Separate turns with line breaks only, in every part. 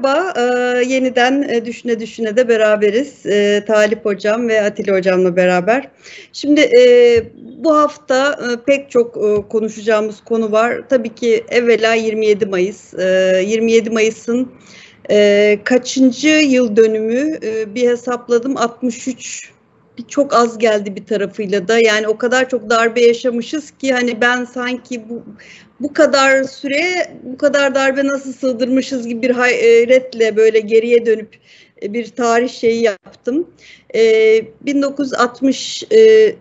merhaba. Ee, yeniden e, Düşüne Düşüne de beraberiz. Ee, Talip Hocam ve Atilla Hocam'la beraber. Şimdi e, bu hafta e, pek çok e, konuşacağımız konu var. Tabii ki evvela 27 Mayıs. E, 27 Mayıs'ın e, kaçıncı yıl dönümü e, bir hesapladım 63 bir çok az geldi bir tarafıyla da yani o kadar çok darbe yaşamışız ki hani ben sanki bu bu kadar süre bu kadar darbe nasıl sığdırmışız gibi bir hayretle böyle geriye dönüp e, bir tarih şeyi yaptım. E, 1960 e,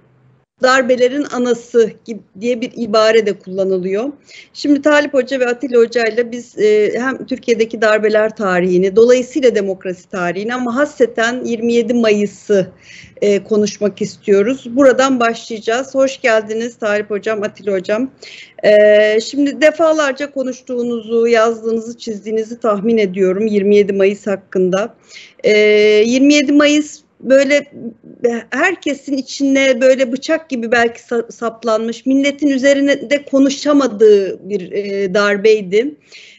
darbelerin anası diye bir ibare de kullanılıyor. Şimdi Talip Hoca ve Atilla Hoca ile biz e, hem Türkiye'deki darbeler tarihini, dolayısıyla demokrasi tarihini ama hasreten 27 Mayıs'ı e, konuşmak istiyoruz. Buradan başlayacağız. Hoş geldiniz Talip Hocam, Atilla Hocam. E, şimdi defalarca konuştuğunuzu, yazdığınızı, çizdiğinizi tahmin ediyorum 27 Mayıs hakkında. E, 27 Mayıs böyle herkesin içine böyle bıçak gibi belki saplanmış, milletin üzerine de konuşamadığı bir e, darbeydi.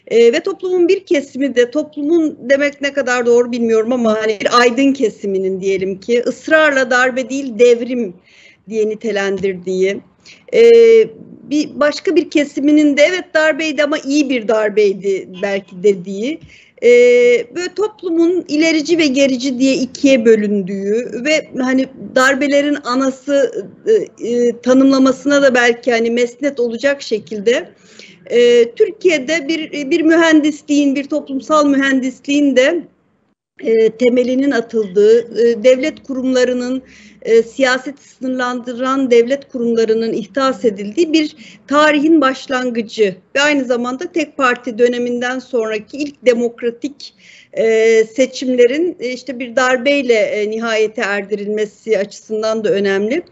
E, ve toplumun bir kesimi de toplumun demek ne kadar doğru bilmiyorum ama hani bir aydın kesiminin diyelim ki ısrarla darbe değil devrim diye nitelendirdiği e, bir başka bir kesiminin de evet darbeydi ama iyi bir darbeydi belki dediği e, böyle toplumun ilerici ve gerici diye ikiye bölündüğü ve hani darbelerin anası e, e, tanımlamasına da belki hani mesnet olacak şekilde e, Türkiye'de bir bir mühendisliğin bir toplumsal mühendisliğin de e, temelinin atıldığı, e, devlet kurumlarının e, siyaseti sınırlandıran devlet kurumlarının ihdas edildiği bir tarihin başlangıcı ve aynı zamanda tek parti döneminden sonraki ilk demokratik e, seçimlerin e, işte bir darbeyle e, nihayete erdirilmesi açısından da önemli.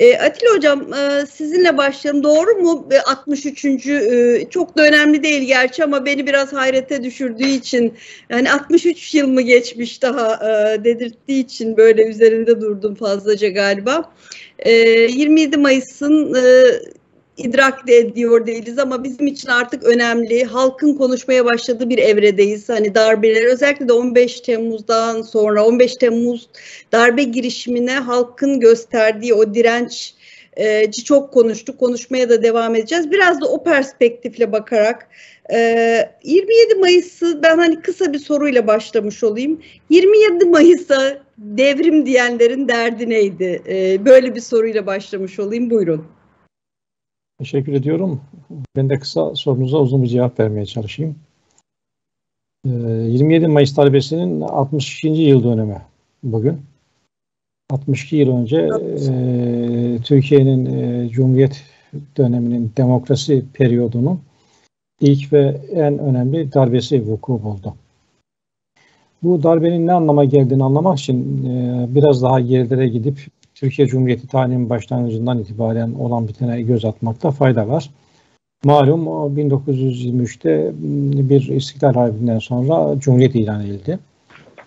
E, Atilla Hocam e, sizinle başlayalım. Doğru mu? E, 63. E, çok da önemli değil gerçi ama beni biraz hayrete düşürdüğü için yani 63 yıl mı geçmiş daha e, dedirttiği için böyle üzerinde durdum fazlaca galiba. E, 27 Mayıs'ın e, idrak de ediyor değiliz ama bizim için artık önemli. Halkın konuşmaya başladığı bir evredeyiz. Hani darbeler özellikle de 15 Temmuz'dan sonra 15 Temmuz darbe girişimine halkın gösterdiği o direnç e, çok konuştuk. Konuşmaya da devam edeceğiz. Biraz da o perspektifle bakarak 27 e, Mayıs'ı ben hani kısa bir soruyla başlamış olayım. 27 Mayıs'a devrim diyenlerin derdi neydi? E, böyle bir soruyla başlamış olayım. Buyurun.
Teşekkür ediyorum. Ben de kısa sorunuza uzun bir cevap vermeye çalışayım. 27 ee, Mayıs darbesinin 62. yıl dönemi bugün. 62 yıl önce e, Türkiye'nin e, Cumhuriyet döneminin demokrasi periyodunun ilk ve en önemli darbesi vuku buldu. Bu darbenin ne anlama geldiğini anlamak için e, biraz daha gerilere gidip Türkiye Cumhuriyeti tarihinin başlangıcından itibaren olan bitene göz atmakta fayda var. Malum 1923'te bir İstiklal Harbi'nden sonra Cumhuriyet ilan edildi.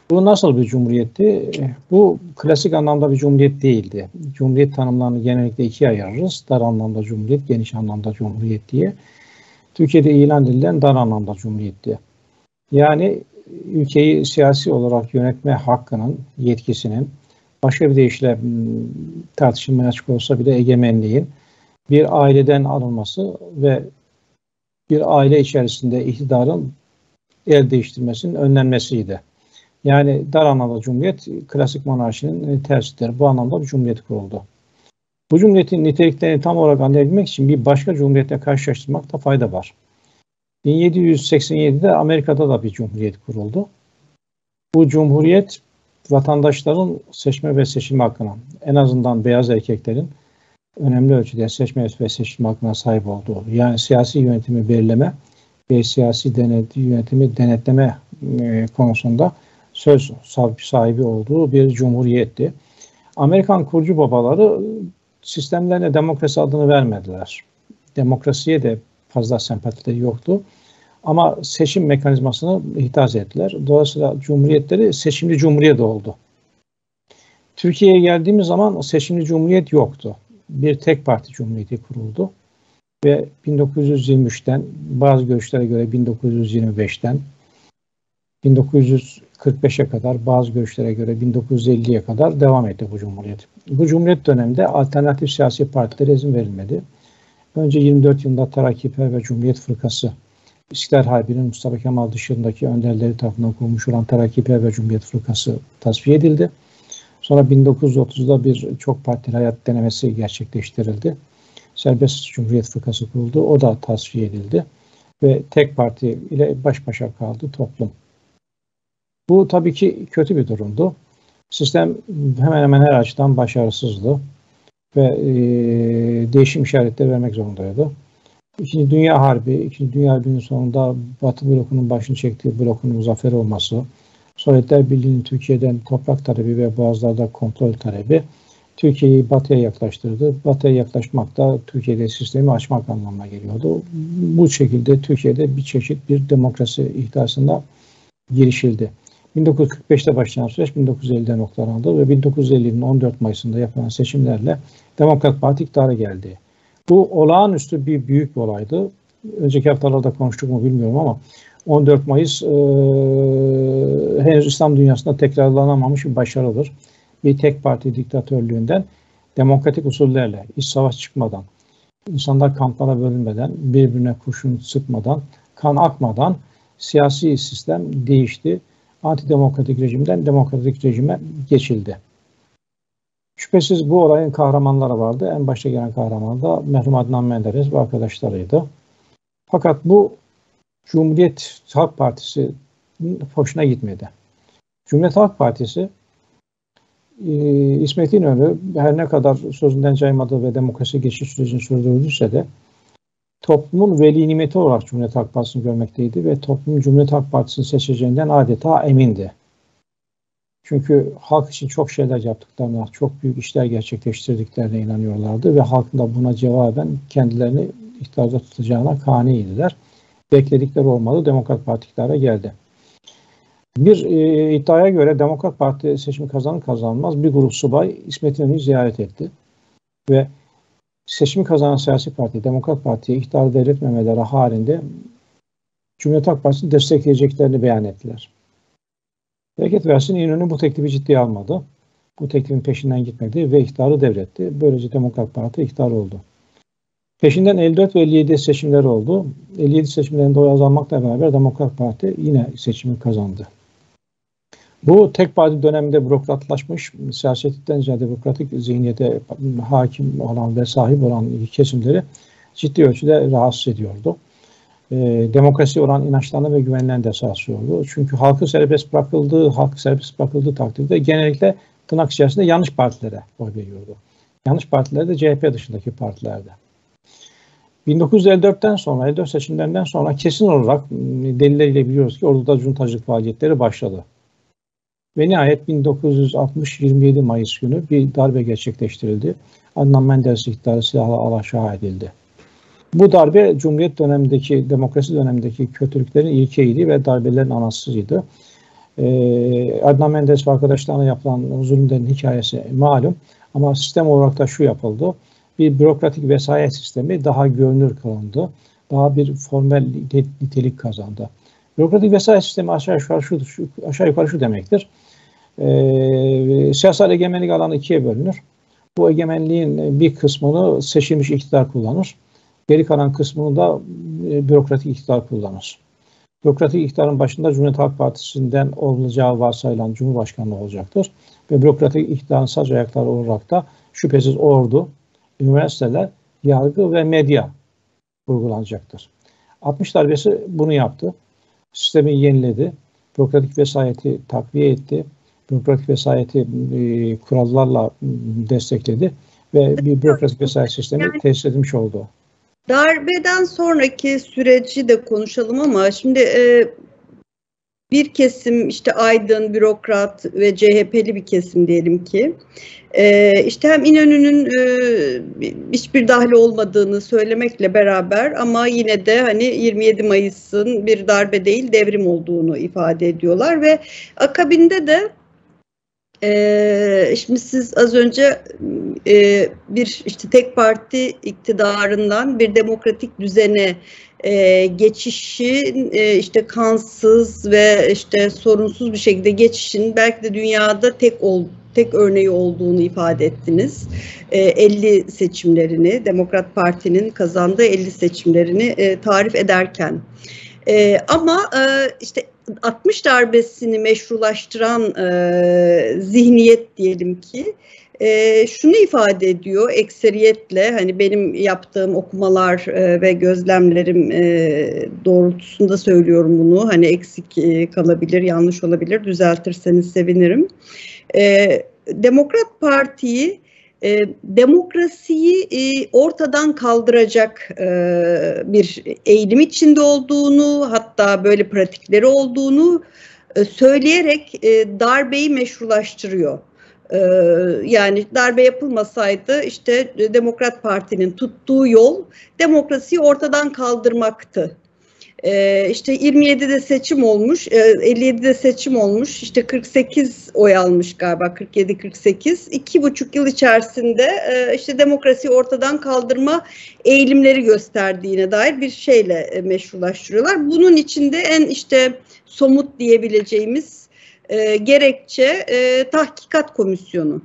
Bu nasıl bir cumhuriyetti? Bu klasik anlamda bir cumhuriyet değildi. Cumhuriyet tanımlarını genellikle ikiye ayırırız. Dar anlamda cumhuriyet, geniş anlamda cumhuriyet diye. Türkiye'de ilan edilen dar anlamda cumhuriyetti. Yani ülkeyi siyasi olarak yönetme hakkının, yetkisinin başka bir deyişle hmm, tartışılmaya açık olsa bile egemenliğin bir aileden alınması ve bir aile içerisinde iktidarın el değiştirmesinin önlenmesiydi. Yani dar anlamda cumhuriyet klasik monarşinin tersidir. Bu anlamda bir cumhuriyet kuruldu. Bu cumhuriyetin niteliklerini tam olarak anlayabilmek için bir başka cumhuriyetle karşılaştırmakta fayda var. 1787'de Amerika'da da bir cumhuriyet kuruldu. Bu cumhuriyet vatandaşların seçme ve seçilme hakkına, en azından beyaz erkeklerin önemli ölçüde seçme ve seçilme hakkına sahip olduğu, yani siyasi yönetimi belirleme ve siyasi denet, yönetimi denetleme e, konusunda söz sahibi olduğu bir cumhuriyetti. Amerikan kurucu babaları sistemlerine demokrasi adını vermediler. Demokrasiye de fazla sempatileri yoktu. Ama seçim mekanizmasını ihdas ettiler. Dolayısıyla cumhuriyetleri seçimli cumhuriyet oldu. Türkiye'ye geldiğimiz zaman seçimli cumhuriyet yoktu. Bir tek parti cumhuriyeti kuruldu. Ve 1923'ten bazı görüşlere göre 1925'ten 1945'e kadar bazı görüşlere göre 1950'ye kadar devam etti bu cumhuriyet. Bu cumhuriyet döneminde alternatif siyasi partilere izin verilmedi. Önce 24 yılında Terakkiper ve Cumhuriyet Fırkası İstiklal Harbi'nin Mustafa Kemal dışındaki önderleri tarafından kurulmuş olan Terakkiper ve Cumhuriyet Fırkası tasfiye edildi. Sonra 1930'da bir çok partili hayat denemesi gerçekleştirildi. Serbest Cumhuriyet Fırkası kuruldu. O da tasfiye edildi. Ve tek parti ile baş başa kaldı toplum. Bu tabii ki kötü bir durumdu. Sistem hemen hemen her açıdan başarısızdı ve e, değişim işaretleri vermek zorundaydı. İkinci Dünya Harbi, İkinci Dünya Harbi'nin sonunda Batı blokunun başını çektiği blokun muzaffer olması, Sovyetler Birliği'nin Türkiye'den toprak talebi ve boğazlarda kontrol talebi Türkiye'yi batıya yaklaştırdı. Batıya yaklaşmak da Türkiye'de sistemi açmak anlamına geliyordu. Bu şekilde Türkiye'de bir çeşit bir demokrasi ihtisasına girişildi. 1945'te başlayan süreç 1950'de noktalandı ve 1950'nin 14 Mayıs'ında yapılan seçimlerle Demokrat Parti iktidara geldi. Bu olağanüstü bir büyük bir olaydı. Önceki haftalarda konuştuk mu bilmiyorum ama 14 Mayıs e, henüz İslam dünyasında tekrarlanamamış bir başarıdır. Bir tek parti diktatörlüğünden demokratik usullerle, iç savaş çıkmadan, insanlar kamplara bölünmeden, birbirine kurşun sıkmadan, kan akmadan siyasi sistem değişti. Antidemokratik rejimden demokratik rejime geçildi. Şüphesiz bu olayın kahramanları vardı. En başta gelen kahraman da merhum Adnan Menderes ve arkadaşlarıydı. Fakat bu Cumhuriyet Halk Partisi hoşuna gitmedi. Cumhuriyet Halk Partisi e, İsmet İnönü her ne kadar sözünden caymadığı ve demokrasi geçiş sürecini sürdürdüyse de toplumun veli nimeti olarak Cumhuriyet Halk Partisi'ni görmekteydi ve toplum Cumhuriyet Halk Partisi'ni seçeceğinden adeta emindi. Çünkü halk için çok şeyler yaptıklarına, çok büyük işler gerçekleştirdiklerine inanıyorlardı ve halkın da buna cevaben kendilerini iktidarda tutacağına kaniydiler. Bekledikleri olmadı. Demokrat Parti iktidara geldi. Bir e, iddiaya göre Demokrat Parti seçimi kazanır kazanmaz bir grup subay İsmet İnönü'yü ziyaret etti. Ve seçimi kazanan siyasi parti, Demokrat Parti'ye iktidar devretmemeleri halinde Cumhuriyet Halk Partisi'ni destekleyeceklerini beyan ettiler. Bereket versin İnönü bu teklifi ciddiye almadı. Bu teklifin peşinden gitmedi ve iktidarı devretti. Böylece Demokrat Parti iktidar oldu. Peşinden 54 ve 57 seçimler oldu. 57 seçimlerinde oy azalmakla beraber Demokrat Parti yine seçimi kazandı. Bu tek parti döneminde bürokratlaşmış, siyasetten ziyade bürokratik zihniyete hakim olan ve sahip olan kesimleri ciddi ölçüde rahatsız ediyordu e, demokrasi olan inançlarına ve güvenlerine de sarsıyordu. Çünkü halkı serbest bırakıldığı, halk serbest bırakıldığı takdirde genellikle tırnak içerisinde yanlış partilere oy veriyordu. Yanlış partiler de CHP dışındaki partilerde. 1954'ten sonra, 54 seçimlerinden sonra kesin olarak delilleriyle biliyoruz ki orduda cuntacılık faaliyetleri başladı. Ve nihayet 1960 27 Mayıs günü bir darbe gerçekleştirildi. Adnan Menderes iktidarı silahla alaşağı edildi. Bu darbe Cumhuriyet dönemindeki, demokrasi dönemindeki kötülüklerin ilkeydi ve darbelerin anasıydı. Ee, Adnan Menderes ve arkadaşlarına yapılan zulümlerin hikayesi malum. Ama sistem olarak da şu yapıldı. Bir bürokratik vesayet sistemi daha görünür kılındı. Daha bir formel nitelik kazandı. Bürokratik vesayet sistemi aşağı yukarı şu, aşağı yukarı şu demektir. Ee, siyasal egemenlik alanı ikiye bölünür. Bu egemenliğin bir kısmını seçilmiş iktidar kullanır. Geri kalan kısmını da e, bürokratik iktidar kullanır. Bürokratik iktidarın başında Cumhuriyet Halk Partisi'nden olacağı varsayılan Cumhurbaşkanlığı olacaktır. Ve bürokratik iktidarın sac ayakları olarak da şüphesiz ordu, üniversiteler, yargı ve medya vurgulanacaktır. 60 darbesi bunu yaptı. Sistemi yeniledi. Bürokratik vesayeti takviye etti. Bürokratik vesayeti e, kurallarla destekledi ve bir bürokratik vesayet sistemi tesis edilmiş oldu.
Darbeden sonraki süreci de konuşalım ama şimdi e, bir kesim işte aydın, bürokrat ve CHP'li bir kesim diyelim ki e, işte hem İnönü'nün e, hiçbir dahli olmadığını söylemekle beraber ama yine de hani 27 Mayıs'ın bir darbe değil devrim olduğunu ifade ediyorlar ve akabinde de Ee, şimdi siz az önce e, bir işte tek parti iktidarından bir demokratik düzene e, geçişin e, işte kansız ve işte sorunsuz bir şekilde geçişin belki de dünyada tek ol, tek örneği olduğunu ifade ettiniz. E, 50 seçimlerini Demokrat Parti'nin kazandığı 50 seçimlerini e, tarif ederken. E, ama e, işte 60 darbesini meşrulaştıran e, zihniyet diyelim ki e, şunu ifade ediyor ekseriyetle hani benim yaptığım okumalar e, ve gözlemlerim e, doğrultusunda söylüyorum bunu hani eksik e, kalabilir yanlış olabilir düzeltirseniz sevinirim. E, Demokrat Parti'yi e, demokrasiyi e, ortadan kaldıracak e, bir eğilim içinde olduğunu hatta böyle pratikleri olduğunu e, söyleyerek e, darbeyi meşrulaştırıyor. E, yani darbe yapılmasaydı işte Demokrat Parti'nin tuttuğu yol demokrasiyi ortadan kaldırmaktı ee, işte 27'de seçim olmuş, 57'de e, seçim olmuş, işte 48 oy almış galiba 47-48. İki buçuk yıl içerisinde e, işte demokrasiyi ortadan kaldırma eğilimleri gösterdiğine dair bir şeyle e, meşrulaştırıyorlar. Bunun içinde en işte somut diyebileceğimiz gerekçe tahkikat komisyonu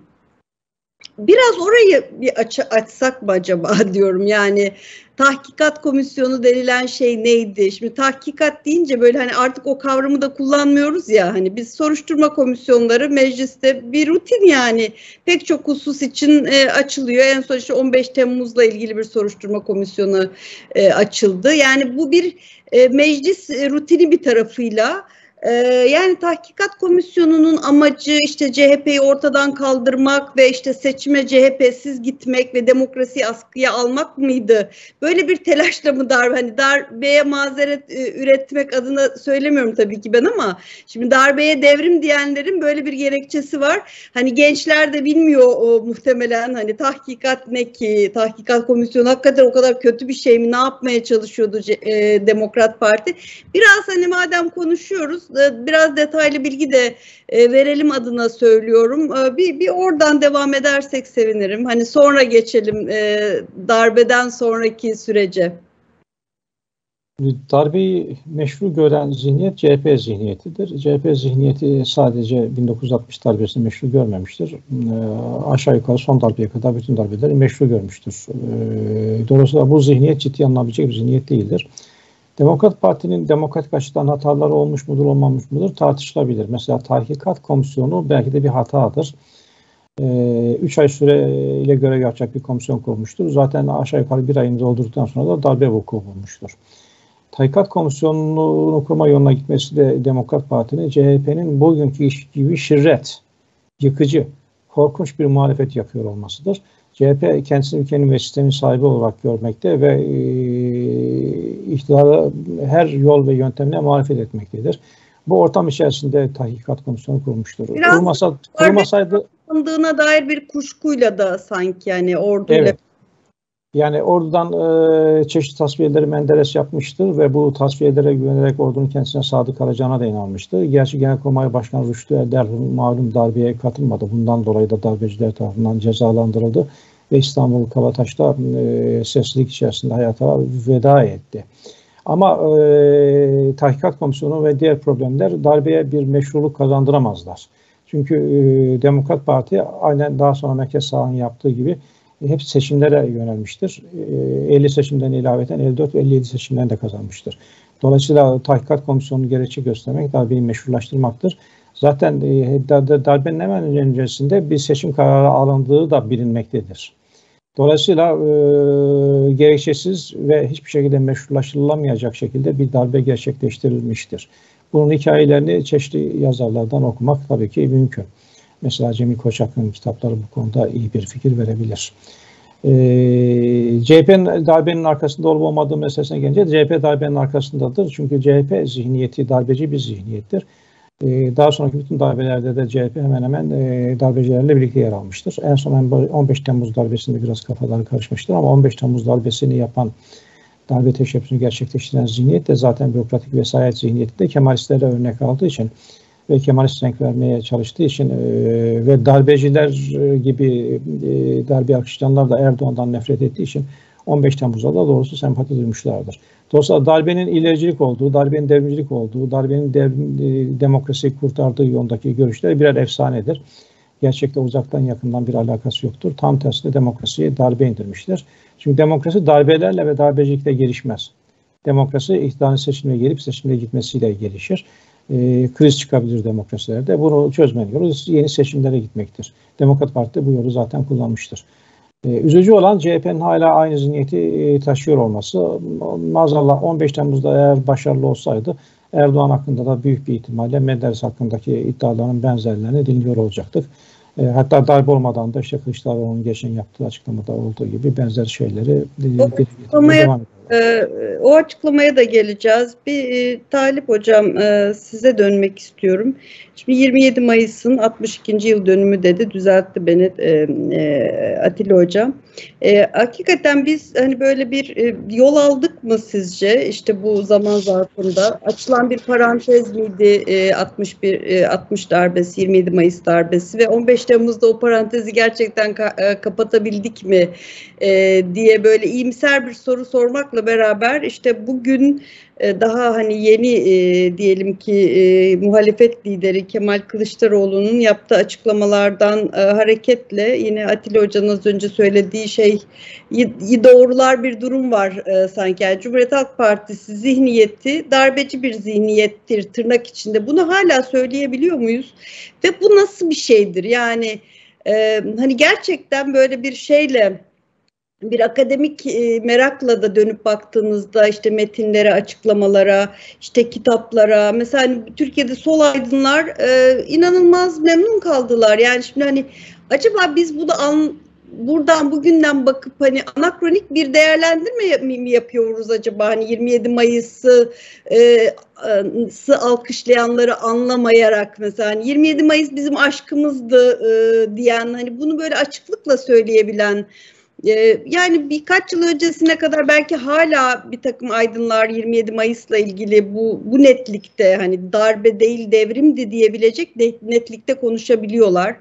biraz orayı bir aç, açsak mı acaba diyorum yani tahkikat komisyonu denilen şey neydi? Şimdi tahkikat deyince böyle hani artık o kavramı da kullanmıyoruz ya hani biz soruşturma komisyonları mecliste bir rutin yani pek çok husus için e, açılıyor. En son işte 15 Temmuz'la ilgili bir soruşturma komisyonu e, açıldı. Yani bu bir e, meclis rutini bir tarafıyla ee, yani tahkikat komisyonunun amacı işte CHP'yi ortadan kaldırmak ve işte seçime CHP'siz gitmek ve demokrasiyi askıya almak mıydı? Böyle bir telaşla mı darbe hani darbeye mazeret e, üretmek adına söylemiyorum tabii ki ben ama şimdi darbeye devrim diyenlerin böyle bir gerekçesi var. Hani gençler de bilmiyor o, muhtemelen hani tahkikat ne ki? Tahkikat komisyonu hakikaten o kadar kötü bir şey mi? Ne yapmaya çalışıyordu e, Demokrat Parti? Biraz hani madem konuşuyoruz biraz detaylı bilgi de e, verelim adına söylüyorum. E, bir, bir oradan devam edersek sevinirim. Hani sonra geçelim darbeden sonraki sürece.
Darbeyi meşru gören zihniyet CHP zihniyetidir. CHP zihniyeti sadece 1960 darbesini meşru görmemiştir. aşağı yukarı son darbeye kadar bütün darbeleri meşru görmüştür. dolayısıyla bu zihniyet ciddi alınabilecek bir zihniyet değildir. Demokrat Parti'nin demokratik açıdan hataları olmuş mudur olmamış mıdır tartışılabilir. Mesela tahkikat komisyonu belki de bir hatadır. 3 ee, ay süreyle görev yapacak bir komisyon kurmuştur. Zaten aşağı yukarı bir ayını doldurduktan sonra da darbe vuku bulmuştur. Tahkikat komisyonunu kurma yoluna gitmesi de Demokrat Parti'nin CHP'nin bugünkü iş gibi şirret, yıkıcı, korkunç bir muhalefet yapıyor olmasıdır. CHP kendisini ülkenin ve sistemin sahibi olarak görmekte ve e, iktidara her yol ve yöntemle muhalefet etmektedir. Bu ortam içerisinde tahkikat komisyonu kurmuştur.
Biraz Kurmasa, kurmasaydı dair bir kuşkuyla da sanki yani orduyla evet.
Yani oradan e, çeşitli tasfiyeleri Menderes yapmıştır ve bu tasfiyelere güvenerek ordunun kendisine sadık kalacağına da inanmıştı. Gerçi Genelkurmay Başkanı Rüştü Eder malum darbeye katılmadı. Bundan dolayı da darbeciler tarafından cezalandırıldı ve İstanbul Kabataş'ta e, sessizlik içerisinde hayata veda etti. Ama e, tahkikat komisyonu ve diğer problemler darbeye bir meşruluk kazandıramazlar. Çünkü e, Demokrat Parti aynen daha sonra Merkez Sağ'ın yaptığı gibi hep seçimlere yönelmiştir. 50 e, seçimden ilaveten 54 ve 57 seçimden de kazanmıştır. Dolayısıyla tahkikat komisyonunu gerekçe göstermek darbeyi meşrulaştırmaktır. Zaten e, darbenin hemen öncesinde bir seçim kararı alındığı da bilinmektedir. Dolayısıyla e, gerekçesiz ve hiçbir şekilde meşrulaştırılamayacak şekilde bir darbe gerçekleştirilmiştir. Bunun hikayelerini çeşitli yazarlardan okumak tabii ki mümkün. Mesela Cemil Koçak'ın kitapları bu konuda iyi bir fikir verebilir. E, CHP'nin darbenin arkasında olup olmadığı meselesine gelince CHP darbenin arkasındadır. Çünkü CHP zihniyeti darbeci bir zihniyettir. E, daha sonraki bütün darbelerde de CHP hemen hemen e, darbecilerle birlikte yer almıştır. En son 15 Temmuz darbesinde biraz kafalar karışmıştır ama 15 Temmuz darbesini yapan darbe teşebbüsünü gerçekleştiren zihniyet de zaten bürokratik vesayet zihniyetinde Kemalistlere örnek aldığı için ve Kemalist renk vermeye çalıştığı için e, ve darbeciler gibi e, darbe akışlayanlar da Erdoğan'dan nefret ettiği için 15 Temmuz'da da doğrusu sempati duymuşlardır. Dolayısıyla darbenin ilericilik olduğu, darbenin devrimcilik olduğu, darbenin dev, e, demokrasiyi kurtardığı yolundaki görüşler birer efsanedir. Gerçekte uzaktan yakından bir alakası yoktur. Tam tersine demokrasiyi darbe indirmiştir. Çünkü demokrasi darbelerle ve darbecilikle gelişmez. Demokrasi iktidarın seçimine gelip seçimine gitmesiyle gelişir. E, kriz çıkabilir demokrasilerde. Bunu çözmenin yolu yeni seçimlere gitmektir. Demokrat Parti de bu yolu zaten kullanmıştır. E, üzücü olan CHP'nin hala aynı zihniyeti e, taşıyor olması. Maazallah 15 Temmuz'da eğer başarılı olsaydı Erdoğan hakkında da büyük bir ihtimalle Menderes hakkındaki iddiaların benzerlerini dinliyor olacaktık. E, hatta darbe olmadan da işte Kılıçdaroğlu'nun geçen yaptığı açıklamada olduğu gibi benzer şeyleri e,
devam ediyor. Ee, o açıklamaya da geleceğiz. Bir e, Talip Hocam e, size dönmek istiyorum. Şimdi 27 Mayıs'ın 62. yıl dönümü dedi. Düzeltti beni e, e, Atilla Hocam. E, hakikaten biz hani böyle bir e, yol aldık mı sizce? İşte bu zaman zarfında açılan bir parantez miydi? E, 61 e, 60 darbesi, 27 Mayıs darbesi ve 15 Temmuz'da o parantezi gerçekten ka e, kapatabildik mi e, diye böyle iyimser bir soru sormakla beraber işte bugün e, daha hani yeni e, diyelim ki e, muhalefet lideri Kemal Kılıçdaroğlu'nun yaptığı açıklamalardan e, hareketle yine Atilla Hoca'nın az önce söylediği şey doğrular bir durum var sanki. Yani Cumhuriyet Halk Partisi zihniyeti darbeci bir zihniyettir tırnak içinde. Bunu hala söyleyebiliyor muyuz? Ve bu nasıl bir şeydir? Yani e, hani gerçekten böyle bir şeyle bir akademik e, merakla da dönüp baktığınızda işte metinlere, açıklamalara, işte kitaplara, mesela hani Türkiye'de sol aydınlar e, inanılmaz memnun kaldılar. Yani şimdi hani acaba biz bunu an, buradan bugünden bakıp hani anakronik bir değerlendirme mi yapıyoruz acaba hani 27 Mayıs'ı e, e, alkışlayanları anlamayarak mesela hani 27 Mayıs bizim aşkımızdı e, diyen hani bunu böyle açıklıkla söyleyebilen yani birkaç yıl öncesine kadar belki hala bir takım aydınlar 27 Mayıs'la ilgili bu bu netlikte hani darbe değil devrimdi diyebilecek netlikte konuşabiliyorlar.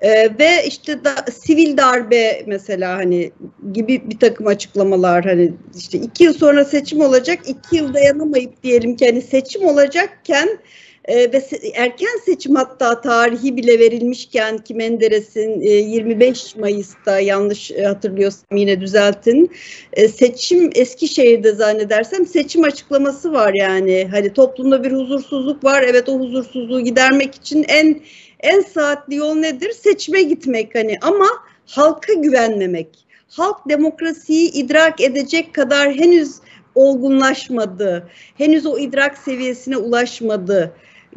Ee, ve işte da, sivil darbe mesela hani gibi bir takım açıklamalar hani işte iki yıl sonra seçim olacak iki yıl dayanamayıp diyelim ki hani seçim olacakken e, ve se erken seçim hatta tarihi bile verilmişken ki Menderes'in e, 25 Mayıs'ta yanlış e, hatırlıyorsam yine düzeltin. E, seçim Eskişehir'de zannedersem seçim açıklaması var yani. Hani toplumda bir huzursuzluk var. Evet o huzursuzluğu gidermek için en en saatli yol nedir? Seçime gitmek hani. Ama halka güvenmemek. Halk demokrasiyi idrak edecek kadar henüz olgunlaşmadı. Henüz o idrak seviyesine ulaşmadı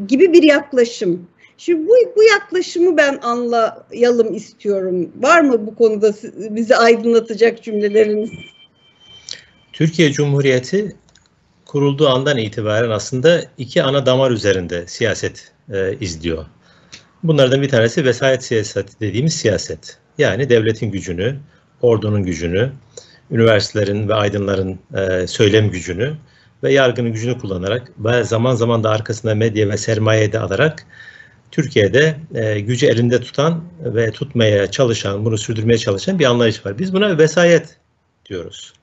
gibi bir yaklaşım. Şimdi bu, bu yaklaşımı ben anlayalım istiyorum. Var mı bu konuda bizi aydınlatacak cümleleriniz?
Türkiye Cumhuriyeti kurulduğu andan itibaren aslında iki ana damar üzerinde siyaset e, izliyor. Bunlardan bir tanesi vesayet siyaseti dediğimiz siyaset. Yani devletin gücünü, ordunun gücünü, üniversitelerin ve aydınların e, söylem gücünü ve yargının gücünü kullanarak ve zaman zaman da arkasında medya ve sermaye de alarak Türkiye'de e, gücü elinde tutan ve tutmaya çalışan, bunu sürdürmeye çalışan bir anlayış var. Biz buna vesayet diyoruz.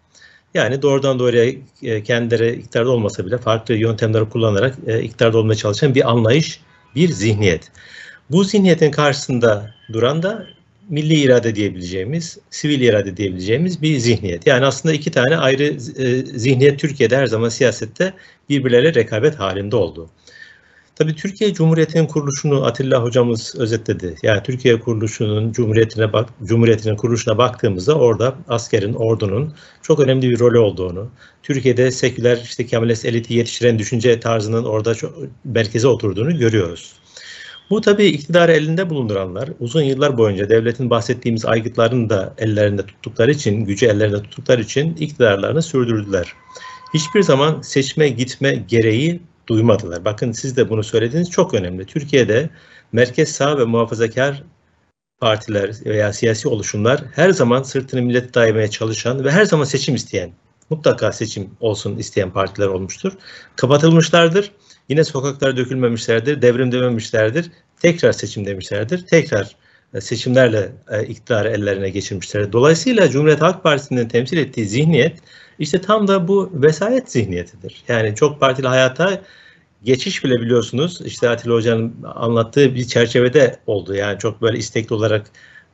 Yani doğrudan doğruya e, kendileri iktidarda olmasa bile farklı yöntemleri kullanarak e, iktidarda olmaya çalışan bir anlayış, bir zihniyet. Bu zihniyetin karşısında duran da milli irade diyebileceğimiz, sivil irade diyebileceğimiz bir zihniyet. Yani aslında iki tane ayrı e, zihniyet Türkiye'de her zaman siyasette birbirleriyle rekabet halinde oldu. Tabii Türkiye Cumhuriyeti'nin kuruluşunu Atilla hocamız özetledi. Yani Türkiye kuruluşunun Cumhuriyetine bak Cumhuriyetinin kuruluşuna baktığımızda orada askerin, ordunun çok önemli bir rolü olduğunu, Türkiye'de seküler işte Kemalist eliti yetiştiren düşünce tarzının orada çok merkeze oturduğunu görüyoruz. Bu tabii iktidarı elinde bulunduranlar uzun yıllar boyunca devletin bahsettiğimiz aygıtlarını da ellerinde tuttukları için, gücü ellerinde tuttukları için iktidarlarını sürdürdüler. Hiçbir zaman seçme gitme gereği duymadılar. Bakın siz de bunu söylediğiniz çok önemli. Türkiye'de merkez sağ ve muhafazakar partiler veya siyasi oluşumlar her zaman sırtını millete dayamaya çalışan ve her zaman seçim isteyen, mutlaka seçim olsun isteyen partiler olmuştur. Kapatılmışlardır Yine sokaklara dökülmemişlerdir, devrim dememişlerdir. Tekrar seçim demişlerdir. Tekrar e, seçimlerle e, iktidarı ellerine geçirmişler. Dolayısıyla Cumhuriyet Halk Partisi'nin temsil ettiği zihniyet işte tam da bu vesayet zihniyetidir. Yani çok partili hayata geçiş bile biliyorsunuz işte Atilla Hoca'nın anlattığı bir çerçevede oldu. Yani çok böyle istekli olarak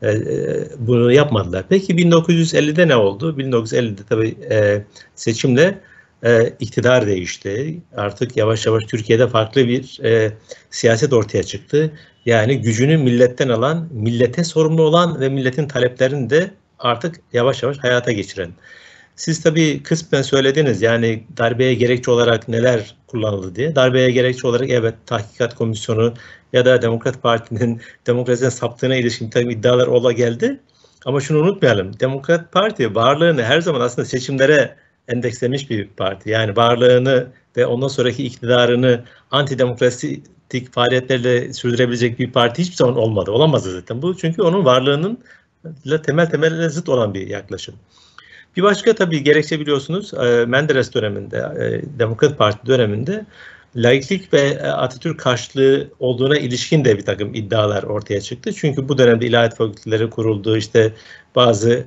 e, bunu yapmadılar. Peki 1950'de ne oldu? 1950'de tabii seçimle e, iktidar değişti. Artık yavaş yavaş Türkiye'de farklı bir e, siyaset ortaya çıktı. Yani gücünü milletten alan, millete sorumlu olan ve milletin taleplerini de artık yavaş yavaş hayata geçiren. Siz tabii kısmen söylediniz yani darbeye gerekçe olarak neler kullanıldı diye. Darbeye gerekçe olarak evet tahkikat komisyonu ya da Demokrat Parti'nin demokrasiden saptığına ilişkin tabii iddialar ola geldi. Ama şunu unutmayalım. Demokrat Parti varlığını her zaman aslında seçimlere endekslemiş bir parti. Yani varlığını ve ondan sonraki iktidarını antidemokratik faaliyetlerle sürdürebilecek bir parti hiçbir zaman olmadı. Olamazdı zaten bu. Çünkü onun varlığının temel temel zıt olan bir yaklaşım. Bir başka tabii gerekçe biliyorsunuz e, Menderes döneminde, e, Demokrat Parti döneminde laiklik ve e, Atatürk karşılığı olduğuna ilişkin de bir takım iddialar ortaya çıktı. Çünkü bu dönemde ilahiyat fakülteleri kuruldu, işte bazı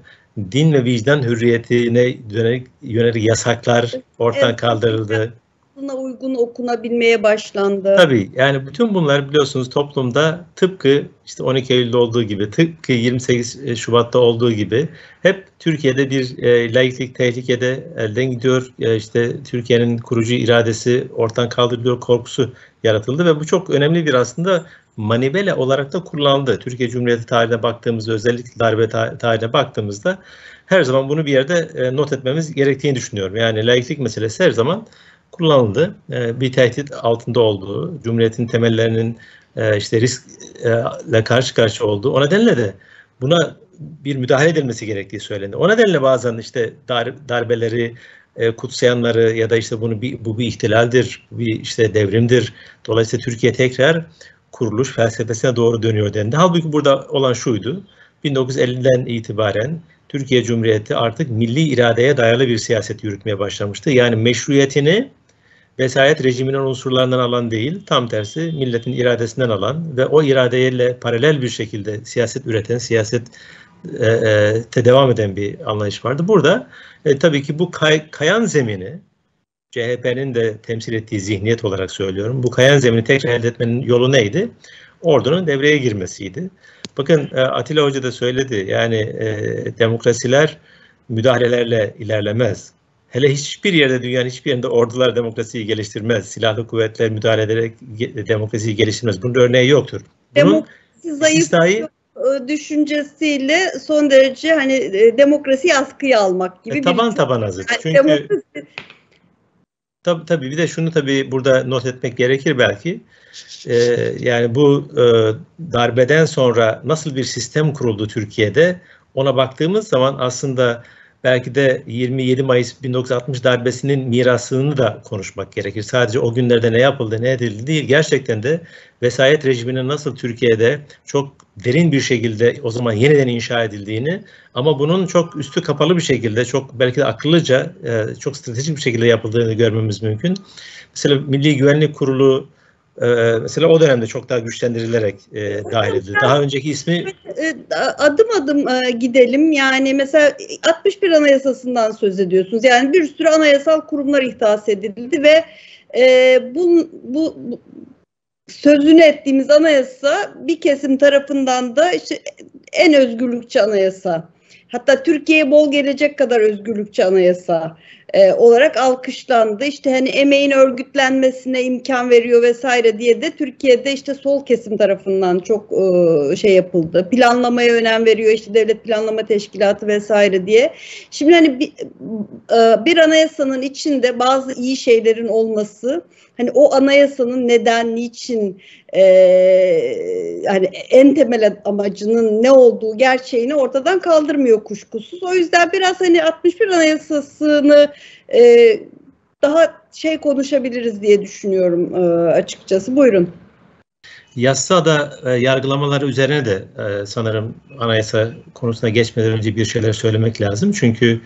din ve vicdan hürriyetine yönelik, yönelik yasaklar ortadan evet. kaldırıldı
buna uygun okunabilmeye başlandı.
Tabii yani bütün bunlar biliyorsunuz toplumda tıpkı işte 12 Eylül'de olduğu gibi, tıpkı 28 Şubat'ta olduğu gibi hep Türkiye'de bir e, laiklik tehlikede elden gidiyor. E, işte Türkiye'nin kurucu iradesi ortadan kaldırılıyor korkusu yaratıldı ve bu çok önemli bir aslında manivele olarak da kullanıldı. Türkiye Cumhuriyeti tarihine baktığımızda özellikle darbe tarihine baktığımızda her zaman bunu bir yerde e, not etmemiz gerektiğini düşünüyorum. Yani laiklik meselesi her zaman kullanıldı. E, bir tehdit altında olduğu, Cumhuriyet'in temellerinin e, işte riskle karşı karşıya olduğu. O nedenle de buna bir müdahale edilmesi gerektiği söylendi. O nedenle bazen işte dar, darbeleri e, kutsayanları ya da işte bunu bir, bu bir ihtilaldir, bir işte devrimdir. Dolayısıyla Türkiye tekrar kuruluş felsefesine doğru dönüyor dendi. Halbuki burada olan şuydu. 1950'den itibaren Türkiye Cumhuriyeti artık milli iradeye dayalı bir siyaset yürütmeye başlamıştı. Yani meşruiyetini vesayet rejiminin unsurlarından alan değil, tam tersi milletin iradesinden alan ve o iradeyle paralel bir şekilde siyaset üreten, siyaset e, e, devam eden bir anlayış vardı. Burada e, tabii ki bu kay, kayan zemini CHP'nin de temsil ettiği zihniyet olarak söylüyorum. Bu kayan zemini tekrar elde etmenin yolu neydi? Ordunun devreye girmesiydi. Bakın e, Atilla Hoca da söyledi. Yani e, demokrasiler müdahalelerle ilerlemez. Hele hiçbir yerde dünyanın hiçbir yerinde ordular demokrasiyi geliştirmez. Silahlı kuvvetler müdahale ederek demokrasiyi geliştirmez. Bunun örneği yoktur.
Bunun Demokrasi zayıf istisnai, e, düşüncesiyle son derece hani e, demokrasiyi askıya almak gibi
e, taban bir taban hazır. Yani Çünkü demokrasi... tabii tabii bir de şunu tabii burada not etmek gerekir belki. Ee, yani bu e, darbeden sonra nasıl bir sistem kuruldu Türkiye'de ona baktığımız zaman aslında belki de 27 Mayıs 1960 darbesinin mirasını da konuşmak gerekir. Sadece o günlerde ne yapıldı, ne edildi değil. Gerçekten de vesayet rejiminin nasıl Türkiye'de çok derin bir şekilde o zaman yeniden inşa edildiğini ama bunun çok üstü kapalı bir şekilde, çok belki de akıllıca, e, çok stratejik bir şekilde yapıldığını görmemiz mümkün. Mesela Milli Güvenlik Kurulu ee, mesela o dönemde çok daha güçlendirilerek e, dahil edildi. Daha önceki ismi
e, adım adım e, gidelim. Yani mesela 61 Anayasası'ndan söz ediyorsunuz. Yani bir sürü anayasal kurumlar ihdas edildi ve e, bu, bu, bu sözünü ettiğimiz anayasa bir kesim tarafından da işte en özgürlükçü anayasa. Hatta Türkiye'ye bol gelecek kadar özgürlükçü anayasa e, olarak alkışlandı. İşte hani emeğin örgütlenmesine imkan veriyor vesaire diye de Türkiye'de işte sol kesim tarafından çok e, şey yapıldı. Planlamaya önem veriyor işte devlet planlama teşkilatı vesaire diye. Şimdi hani bir, e, bir anayasanın içinde bazı iyi şeylerin olması hani o anayasanın neden, niçin e, hani en temel amacının ne olduğu gerçeğini ortadan kaldırmıyor kuşkusuz. O yüzden biraz hani 61 anayasasını e, daha şey konuşabiliriz diye düşünüyorum e, açıkçası. Buyurun.
Yassada e, yargılamaları üzerine de e, sanırım anayasa konusuna geçmeden önce bir şeyler söylemek lazım. Çünkü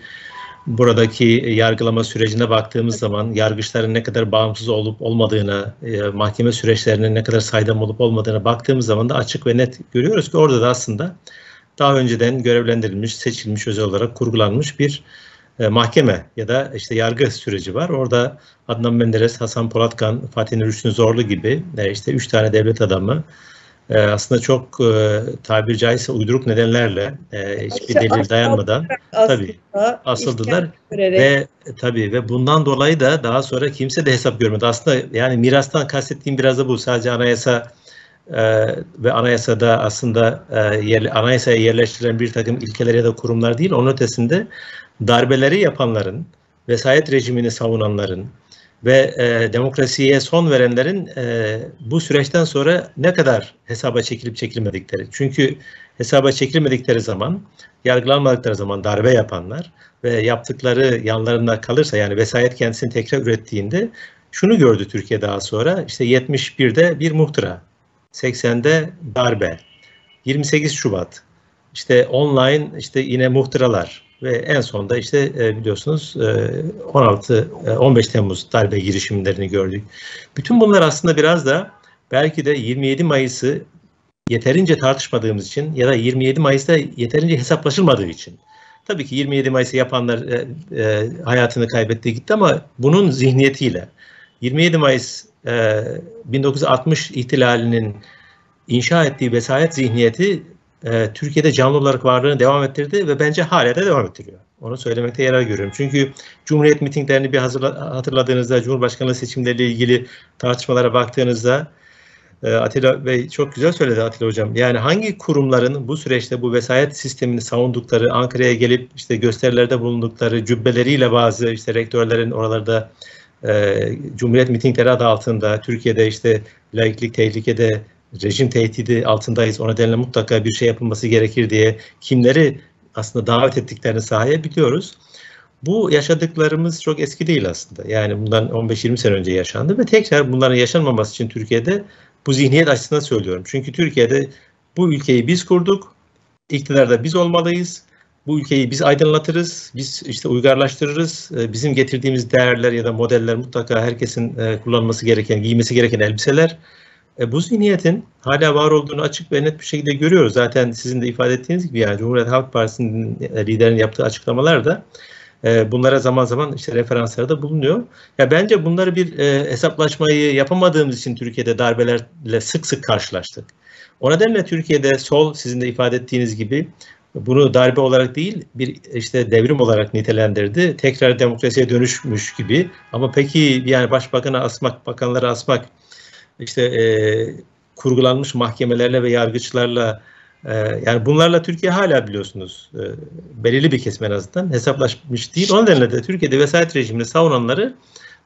buradaki yargılama sürecine baktığımız zaman yargıçların ne kadar bağımsız olup olmadığına, e, mahkeme süreçlerinin ne kadar saydam olup olmadığına baktığımız zaman da açık ve net görüyoruz ki orada da aslında daha önceden görevlendirilmiş, seçilmiş özel olarak kurgulanmış bir e, mahkeme ya da işte yargı süreci var. Orada Adnan Menderes, Hasan Polatkan, Fatih Rüştü Zorlu gibi e, işte üç tane devlet adamı e, aslında çok e, tabiri caizse uyduruk nedenlerle e, hiçbir delil dayanmadan tabii asıldılar ve tabii ve bundan dolayı da daha sonra kimse de hesap görmedi. Aslında yani mirastan kastettiğim biraz da bu. Sadece anayasa e, ve anayasada aslında e, yer, anayasaya yerleştirilen bir takım ilkeler ya da kurumlar değil. Onun ötesinde darbeleri yapanların, vesayet rejimini savunanların, ve e, demokrasiye son verenlerin e, bu süreçten sonra ne kadar hesaba çekilip çekilmedikleri. Çünkü hesaba çekilmedikleri zaman, yargılanmadıkları zaman darbe yapanlar ve yaptıkları yanlarında kalırsa yani vesayet kendisini tekrar ürettiğinde şunu gördü Türkiye daha sonra. işte 71'de bir muhtıra, 80'de darbe, 28 Şubat, işte online işte yine muhtıralar, ve en sonunda işte e, biliyorsunuz 16 e, 15 e, Temmuz darbe girişimlerini gördük. Bütün bunlar aslında biraz da belki de 27 Mayıs'ı yeterince tartışmadığımız için ya da 27 Mayıs'ta yeterince hesaplaşılmadığı için. Tabii ki 27 Mayıs'ı yapanlar hayatını kaybetti gitti ama bunun zihniyetiyle 27 Mayıs e, 1960 ihtilalinin inşa ettiği vesayet zihniyeti e, Türkiye'de canlı olarak varlığını devam ettirdi ve bence hala da devam ettiriyor. Onu söylemekte yarar görüyorum. Çünkü Cumhuriyet mitinglerini bir hazırla, hatırladığınızda, Cumhurbaşkanlığı seçimleriyle ilgili tartışmalara baktığınızda e, Atilla Bey çok güzel söyledi Atilla Hocam. Yani hangi kurumların bu süreçte bu vesayet sistemini savundukları, Ankara'ya gelip işte gösterilerde bulundukları cübbeleriyle bazı işte rektörlerin oralarda e, Cumhuriyet mitingleri adı altında Türkiye'de işte laiklik tehlikede rejim tehdidi altındayız. O nedenle mutlaka bir şey yapılması gerekir diye kimleri aslında davet ettiklerini sahaya biliyoruz. Bu yaşadıklarımız çok eski değil aslında. Yani bundan 15-20 sene önce yaşandı ve tekrar bunların yaşanmaması için Türkiye'de bu zihniyet açısından söylüyorum. Çünkü Türkiye'de bu ülkeyi biz kurduk, iktidarda biz olmalıyız. Bu ülkeyi biz aydınlatırız, biz işte uygarlaştırırız. Ee, bizim getirdiğimiz değerler ya da modeller mutlaka herkesin e, kullanması gereken, giymesi gereken elbiseler. E, bu zihniyetin hala var olduğunu açık ve net bir şekilde görüyoruz. Zaten sizin de ifade ettiğiniz gibi yani Cumhuriyet Halk Partisi'nin e, liderinin yaptığı açıklamalar da e, bunlara zaman zaman işte referanslarda bulunuyor. Ya bence bunları bir e, hesaplaşmayı yapamadığımız için Türkiye'de darbelerle sık sık karşılaştık. O nedenle Türkiye'de sol sizin de ifade ettiğiniz gibi bunu darbe olarak değil bir işte devrim olarak nitelendirdi. Tekrar demokrasiye dönüşmüş gibi. Ama peki yani başbakanı asmak, bakanları asmak işte e, kurgulanmış mahkemelerle ve yargıçlarla e, yani bunlarla Türkiye hala biliyorsunuz e, belirli bir kesim en azından hesaplaşmış değil. O nedenle de Türkiye'de vesayet rejimini savunanları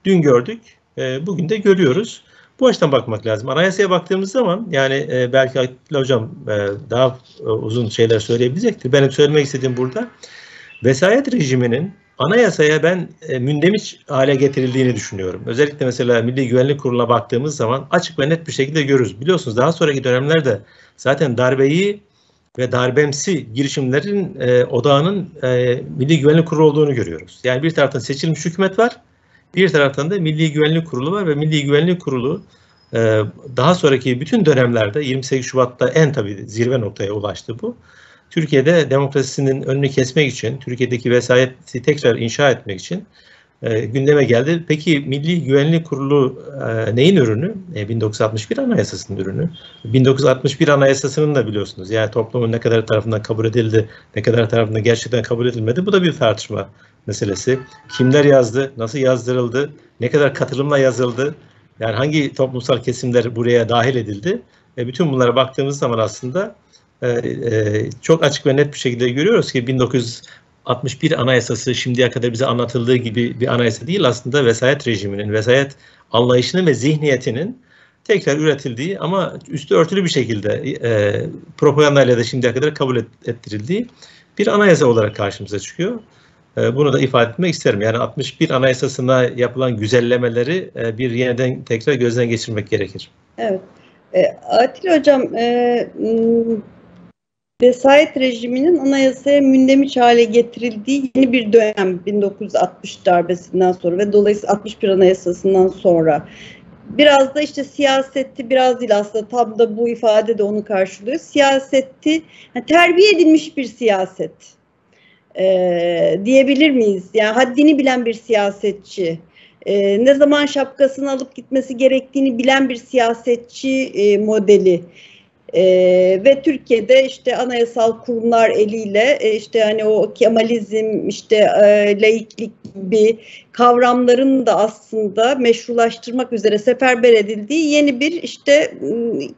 dün gördük, e, bugün de görüyoruz. Bu açıdan bakmak lazım. Anayasaya baktığımız zaman yani e, belki Hocam e, daha e, uzun şeyler söyleyebilecektir. Benim söylemek istediğim burada vesayet rejiminin anayasaya ben e, mündemiş hale getirildiğini düşünüyorum. Özellikle mesela Milli Güvenlik Kurulu'na baktığımız zaman açık ve net bir şekilde görürüz. Biliyorsunuz daha sonraki dönemlerde zaten darbeyi ve darbemsi girişimlerin e, odağının e, Milli Güvenlik Kurulu olduğunu görüyoruz. Yani bir taraftan seçilmiş hükümet var, bir taraftan da Milli Güvenlik Kurulu var ve Milli Güvenlik Kurulu e, daha sonraki bütün dönemlerde 28 Şubat'ta en tabii zirve noktaya ulaştı bu. Türkiye'de demokrasisinin önünü kesmek için, Türkiye'deki vesayeti tekrar inşa etmek için e, gündeme geldi. Peki Milli Güvenlik Kurulu e, neyin ürünü? E, 1961 Anayasası'nın ürünü. 1961 Anayasası'nın da biliyorsunuz yani toplumun ne kadar tarafından kabul edildi, ne kadar tarafından gerçekten kabul edilmedi. Bu da bir tartışma meselesi. Kimler yazdı, nasıl yazdırıldı, ne kadar katılımla yazıldı, yani hangi toplumsal kesimler buraya dahil edildi? E, bütün bunlara baktığımız zaman aslında ee, e, çok açık ve net bir şekilde görüyoruz ki 1961 anayasası şimdiye kadar bize anlatıldığı gibi bir anayasa değil aslında vesayet rejiminin, vesayet anlayışının ve zihniyetinin tekrar üretildiği ama üstü örtülü bir şekilde e, propagandayla da şimdiye kadar kabul ettirildiği bir anayasa olarak karşımıza çıkıyor. E, bunu da ifade etmek isterim. Yani 61 anayasasına yapılan güzellemeleri e, bir yeniden tekrar gözden geçirmek gerekir.
Evet. E, Atil Hocam, e, vesayet rejiminin anayasaya mündemiş hale getirildiği yeni bir dönem 1960 darbesinden sonra ve dolayısıyla 61 anayasasından sonra biraz da işte siyaseti biraz değil aslında tam da bu ifade de onu karşılıyor. Siyaseti yani terbiye edilmiş bir siyaset e, diyebilir miyiz? Yani haddini bilen bir siyasetçi, e, ne zaman şapkasını alıp gitmesi gerektiğini bilen bir siyasetçi e, modeli. Ee, ve Türkiye'de işte anayasal kurumlar eliyle e, işte hani o Kemalizm işte e, laiklik gibi kavramların da aslında meşrulaştırmak üzere seferber edildiği yeni bir işte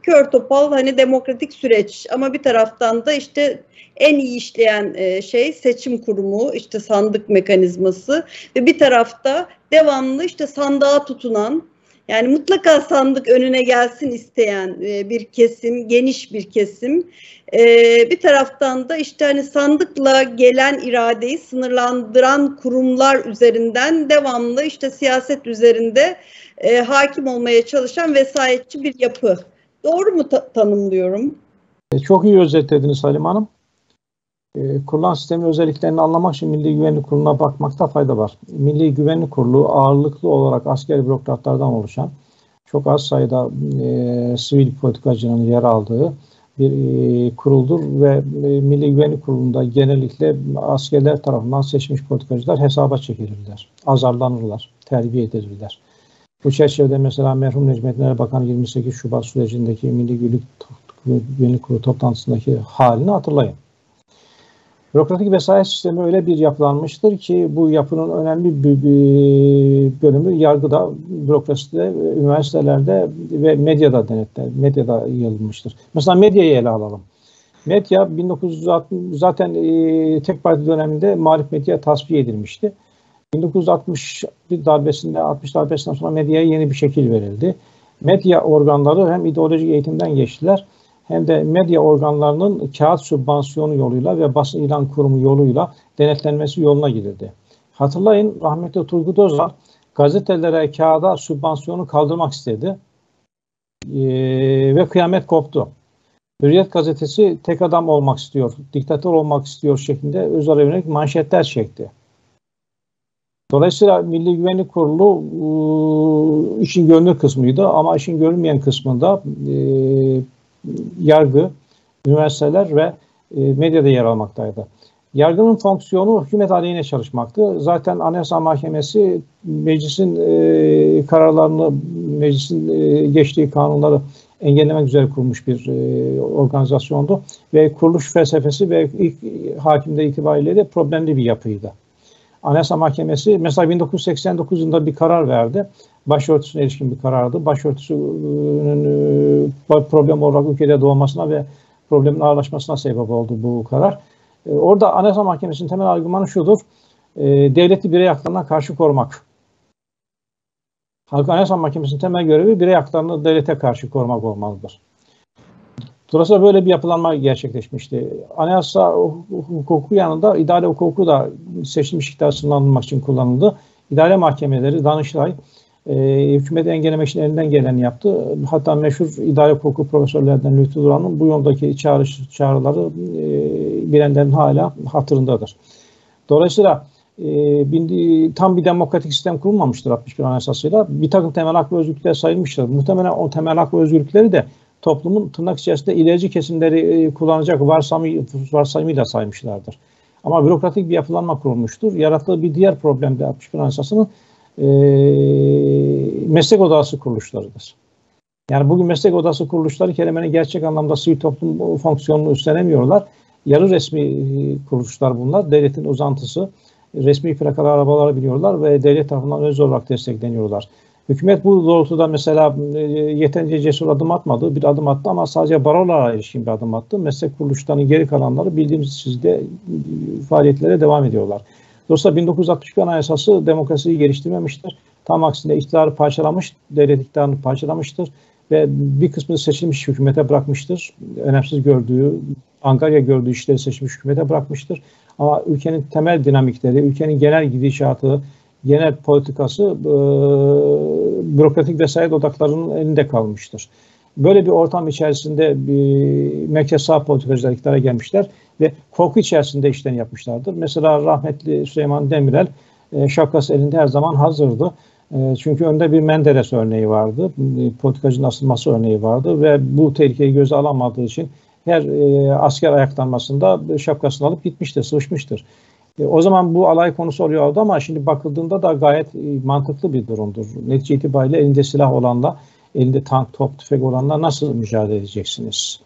kör topal hani demokratik süreç. Ama bir taraftan da işte en iyi işleyen e, şey seçim kurumu işte sandık mekanizması ve bir tarafta devamlı işte sandığa tutunan yani mutlaka sandık önüne gelsin isteyen e, bir kesim, geniş bir kesim. E, bir taraftan da işte hani sandıkla gelen iradeyi sınırlandıran kurumlar üzerinden devamlı işte siyaset üzerinde e, hakim olmaya çalışan vesayetçi bir yapı. Doğru mu ta- tanımlıyorum?
Çok iyi özetlediniz Halim Hanım. E, kurulan sistemin özelliklerini anlamak için Milli Güvenlik Kurulu'na bakmakta fayda var. Milli Güvenlik Kurulu ağırlıklı olarak asker bürokratlardan oluşan, çok az sayıda e, sivil politikacının yer aldığı bir e, kuruldur ve e, Milli Güvenlik Kurulu'nda genellikle askerler tarafından seçmiş politikacılar hesaba çekilirler, azarlanırlar, terbiye edilirler. Bu çerçevede mesela merhum Necmettin Erbakan 28 Şubat sürecindeki Milli Güvenlik Kurulu toplantısındaki halini hatırlayın. Bürokratik vesayet sistemi öyle bir yapılanmıştır ki bu yapının önemli bir, bölümü yargıda, bürokraside, üniversitelerde ve medyada denetler, medyada yayılmıştır. Mesela medyayı ele alalım. Medya 1960 zaten e, tek parti döneminde muhalif medya tasfiye edilmişti. 1960 darbesinde 60 darbesinden sonra medyaya yeni bir şekil verildi. Medya organları hem ideolojik eğitimden geçtiler hem de medya organlarının kağıt sübvansiyonu yoluyla ve basın ilan kurumu yoluyla denetlenmesi yoluna gidildi. Hatırlayın rahmetli Turgut Özal gazetelere kağıda sübvansiyonu kaldırmak istedi ee, ve kıyamet koptu. Hürriyet gazetesi tek adam olmak istiyor, diktatör olmak istiyor şeklinde Özal'a yönelik manşetler çekti. Dolayısıyla Milli Güvenlik Kurulu e, işin görünür kısmıydı ama işin görünmeyen kısmında e, yargı, üniversiteler ve e, medyada yer almaktaydı. Yargının fonksiyonu hükümet aleyhine çalışmaktı. Zaten Anayasa Mahkemesi meclisin e, kararlarını, meclisin e, geçtiği kanunları engellemek üzere kurulmuş bir e, organizasyondu. Ve kuruluş felsefesi ve ilk hakimde itibariyle de problemli bir yapıydı. Anayasa Mahkemesi mesela 1989 yılında bir karar verdi başörtüsüne ilişkin bir karardı. Başörtüsünün e, problem olarak ülkede doğmasına ve problemin ağırlaşmasına sebep oldu bu karar. E, orada Anayasa Mahkemesi'nin temel argümanı şudur. E, devleti birey haklarına karşı korumak. Halk Anayasa Mahkemesi'nin temel görevi birey haklarını devlete karşı korumak olmalıdır. Dolayısıyla böyle bir yapılanma gerçekleşmişti. Anayasa hukuku yanında idare hukuku da seçilmiş iktidar sınırlandırmak için kullanıldı. İdare mahkemeleri, Danıştay, e, hükümeti engellemek için elinden geleni yaptı. Hatta meşhur idare hukuku profesörlerden Lütfü Duran'ın bu yoldaki çağrış, çağrıları e, bilenlerin hala hatırındadır. Dolayısıyla e, bin, tam bir demokratik sistem kurulmamıştır 61 Anayasası'yla. Bir takım temel hak ve özgürlükler sayılmıştır. Muhtemelen o temel hak ve özgürlükleri de toplumun tırnak içerisinde ilerici kesimleri e, kullanacak varsayımı, varsayımıyla saymışlardır. Ama bürokratik bir yapılanma kurulmuştur. Yarattığı bir diğer problem de 61 Anayasası'nın e, meslek odası kuruluşlarıdır. Yani bugün meslek odası kuruluşları kelimenin gerçek anlamda sivil toplum fonksiyonunu üstlenemiyorlar. Yarı resmi e, kuruluşlar bunlar. Devletin uzantısı. Resmi plakalı arabaları biliyorlar ve devlet tarafından öz olarak destekleniyorlar. Hükümet bu doğrultuda mesela e, yeterince cesur adım atmadı. Bir adım attı ama sadece barolara ilişkin bir adım attı. Meslek kuruluşlarının geri kalanları bildiğimiz çizgide e, faaliyetlere devam ediyorlar. Dolayısıyla 1961 Anayasası demokrasiyi geliştirmemiştir. Tam aksine iktidarı parçalamış, devlet iktidarını parçalamıştır ve bir kısmını seçilmiş hükümete bırakmıştır. Önemsiz gördüğü, Ankara'ya gördüğü işleri seçilmiş hükümete bırakmıştır. Ama ülkenin temel dinamikleri, ülkenin genel gidişatı, genel politikası e, bürokratik vesayet odaklarının elinde kalmıştır. Böyle bir ortam içerisinde bir merkez sağ politikacılar iktidara gelmişler ve korku içerisinde işten yapmışlardır. Mesela rahmetli Süleyman Demirel e, şapkası elinde her zaman hazırdı. E, çünkü önde bir Menderes örneği vardı. E, politikacının asılması örneği vardı ve bu tehlikeyi göze alamadığı için her e, asker ayaklanmasında şapkasını alıp gitmiştir, sıvışmıştır. E, o zaman bu alay konusu oluyordu ama şimdi bakıldığında da gayet mantıklı bir durumdur. Netice itibariyle elinde silah olanla, elinde tank, top, tüfek olanla nasıl mücadele edeceksiniz?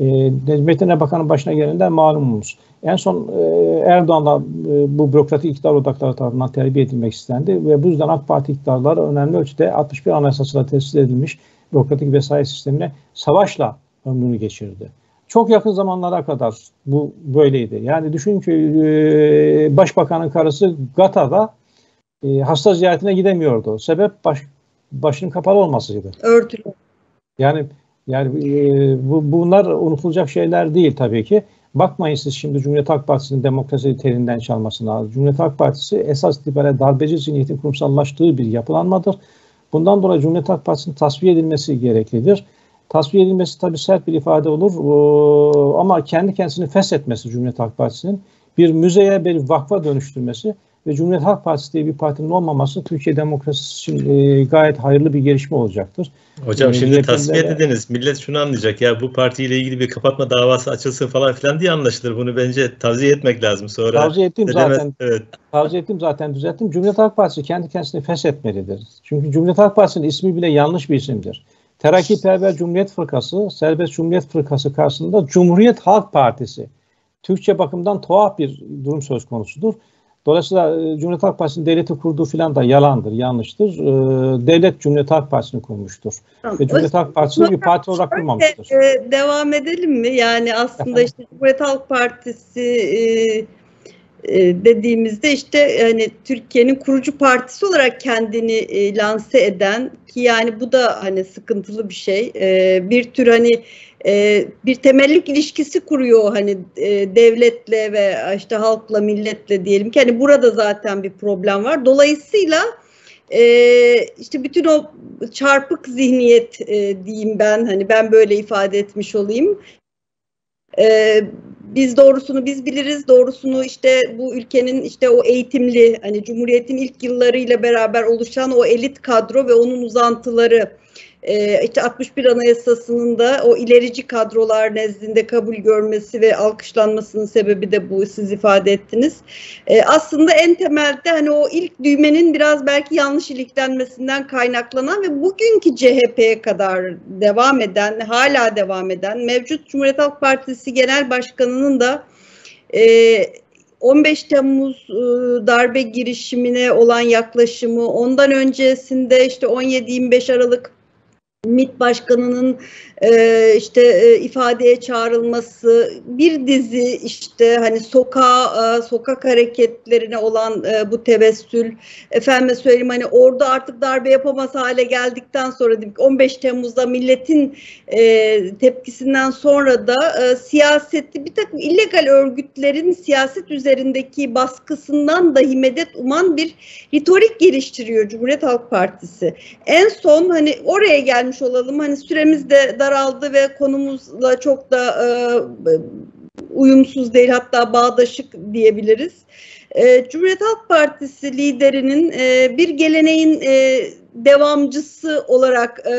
E, Necmettin Erbakan'ın başına gelende malumunuz. En son e, Erdoğan'la e, bu bürokratik iktidar odakları tarafından terbiye edilmek istendi ve bu yüzden AK Parti iktidarları önemli ölçüde 61 Anayasası'na tesis edilmiş bürokratik vesayet sistemine savaşla ömrünü geçirdi. Çok yakın zamanlara kadar bu böyleydi. Yani düşün ki e, başbakanın karısı Gata'da e, hasta ziyaretine gidemiyordu. Sebep baş, başının kapalı olmasıydı.
Örtülü.
Yani yani bu, bunlar unutulacak şeyler değil tabii ki. Bakmayın siz şimdi Cumhuriyet Halk Partisi'nin demokrasi telinden çalmasına. Cumhuriyet Halk Partisi esas itibariyle darbeci zihniyetin kurumsallaştığı bir yapılanmadır. Bundan dolayı Cumhuriyet Halk Partisi'nin tasfiye edilmesi gereklidir. Tasfiye edilmesi tabii sert bir ifade olur ama kendi kendisini feshetmesi Cumhuriyet Halk Partisi'nin bir müzeye bir vakfa dönüştürmesi ve Cumhuriyet Halk Partisi diye bir partinin olmaması Türkiye demokrasisi için e, gayet hayırlı bir gelişme olacaktır.
Hocam ee, şimdi tasfiye dediniz. Millet şunu anlayacak ya bu partiyle ilgili bir kapatma davası açılsın falan filan diye anlaşılır. Bunu bence tavsiye etmek lazım sonra.
Tavsiye ettim zaten. Evet. Tavsiye ettim zaten düzelttim. Cumhuriyet Halk Partisi kendi kendisini feshetmelidir. Çünkü Cumhuriyet Halk Partisi'nin ismi bile yanlış bir isimdir. Terakkiperver Cumhuriyet Fırkası, Serbest Cumhuriyet Fırkası karşısında Cumhuriyet Halk Partisi. Türkçe bakımdan tuhaf bir durum söz konusudur. Dolayısıyla e, Cumhuriyet Halk Partisi'nin devleti kurduğu filan da yalandır, yanlıştır. E, devlet Cumhuriyet Halk Partisi'ni kurmuştur. Tamam. Ve Cumhuriyet Halk Partisi'ni bir parti olarak kurmamıştır.
E, devam edelim mi? Yani aslında işte Cumhuriyet Halk Partisi dediğimizde işte hani Türkiye'nin kurucu partisi olarak kendini lanse eden ki yani bu da hani sıkıntılı bir şey. bir tür hani e, bir temellik ilişkisi kuruyor hani e, devletle ve işte halkla milletle diyelim ki hani burada zaten bir problem var. Dolayısıyla e, işte bütün o çarpık zihniyet e, diyeyim ben hani ben böyle ifade etmiş olayım. E, biz doğrusunu biz biliriz. Doğrusunu işte bu ülkenin işte o eğitimli hani Cumhuriyet'in ilk yıllarıyla beraber oluşan o elit kadro ve onun uzantıları e, işte 61 Anayasası'nın da o ilerici kadrolar nezdinde kabul görmesi ve alkışlanmasının sebebi de bu siz ifade ettiniz. E, aslında en temelde hani o ilk düğmenin biraz belki yanlış iliklenmesinden kaynaklanan ve bugünkü CHP'ye kadar devam eden, hala devam eden mevcut Cumhuriyet Halk Partisi Genel Başkanı'nın da e, 15 Temmuz e, darbe girişimine olan yaklaşımı, ondan öncesinde işte 17-25 Aralık MİT Başkanı'nın e, işte e, ifadeye çağrılması, bir dizi işte hani sokağa, e, sokak hareketlerine olan e, bu tevessül, efendime söyleyeyim hani orada artık darbe yapamaz hale geldikten sonra 15 Temmuz'da milletin e, tepkisinden sonra da e, siyaseti bir takım illegal örgütlerin siyaset üzerindeki baskısından dahi medet uman bir ritorik geliştiriyor Cumhuriyet Halk Partisi. En son hani oraya gelmiş olalım hani süremiz de dar daraldı ve konumuzla çok da e, uyumsuz değil hatta bağdaşık diyebiliriz. E, Cumhuriyet Halk Partisi liderinin e, bir geleneğin e, devamcısı olarak e,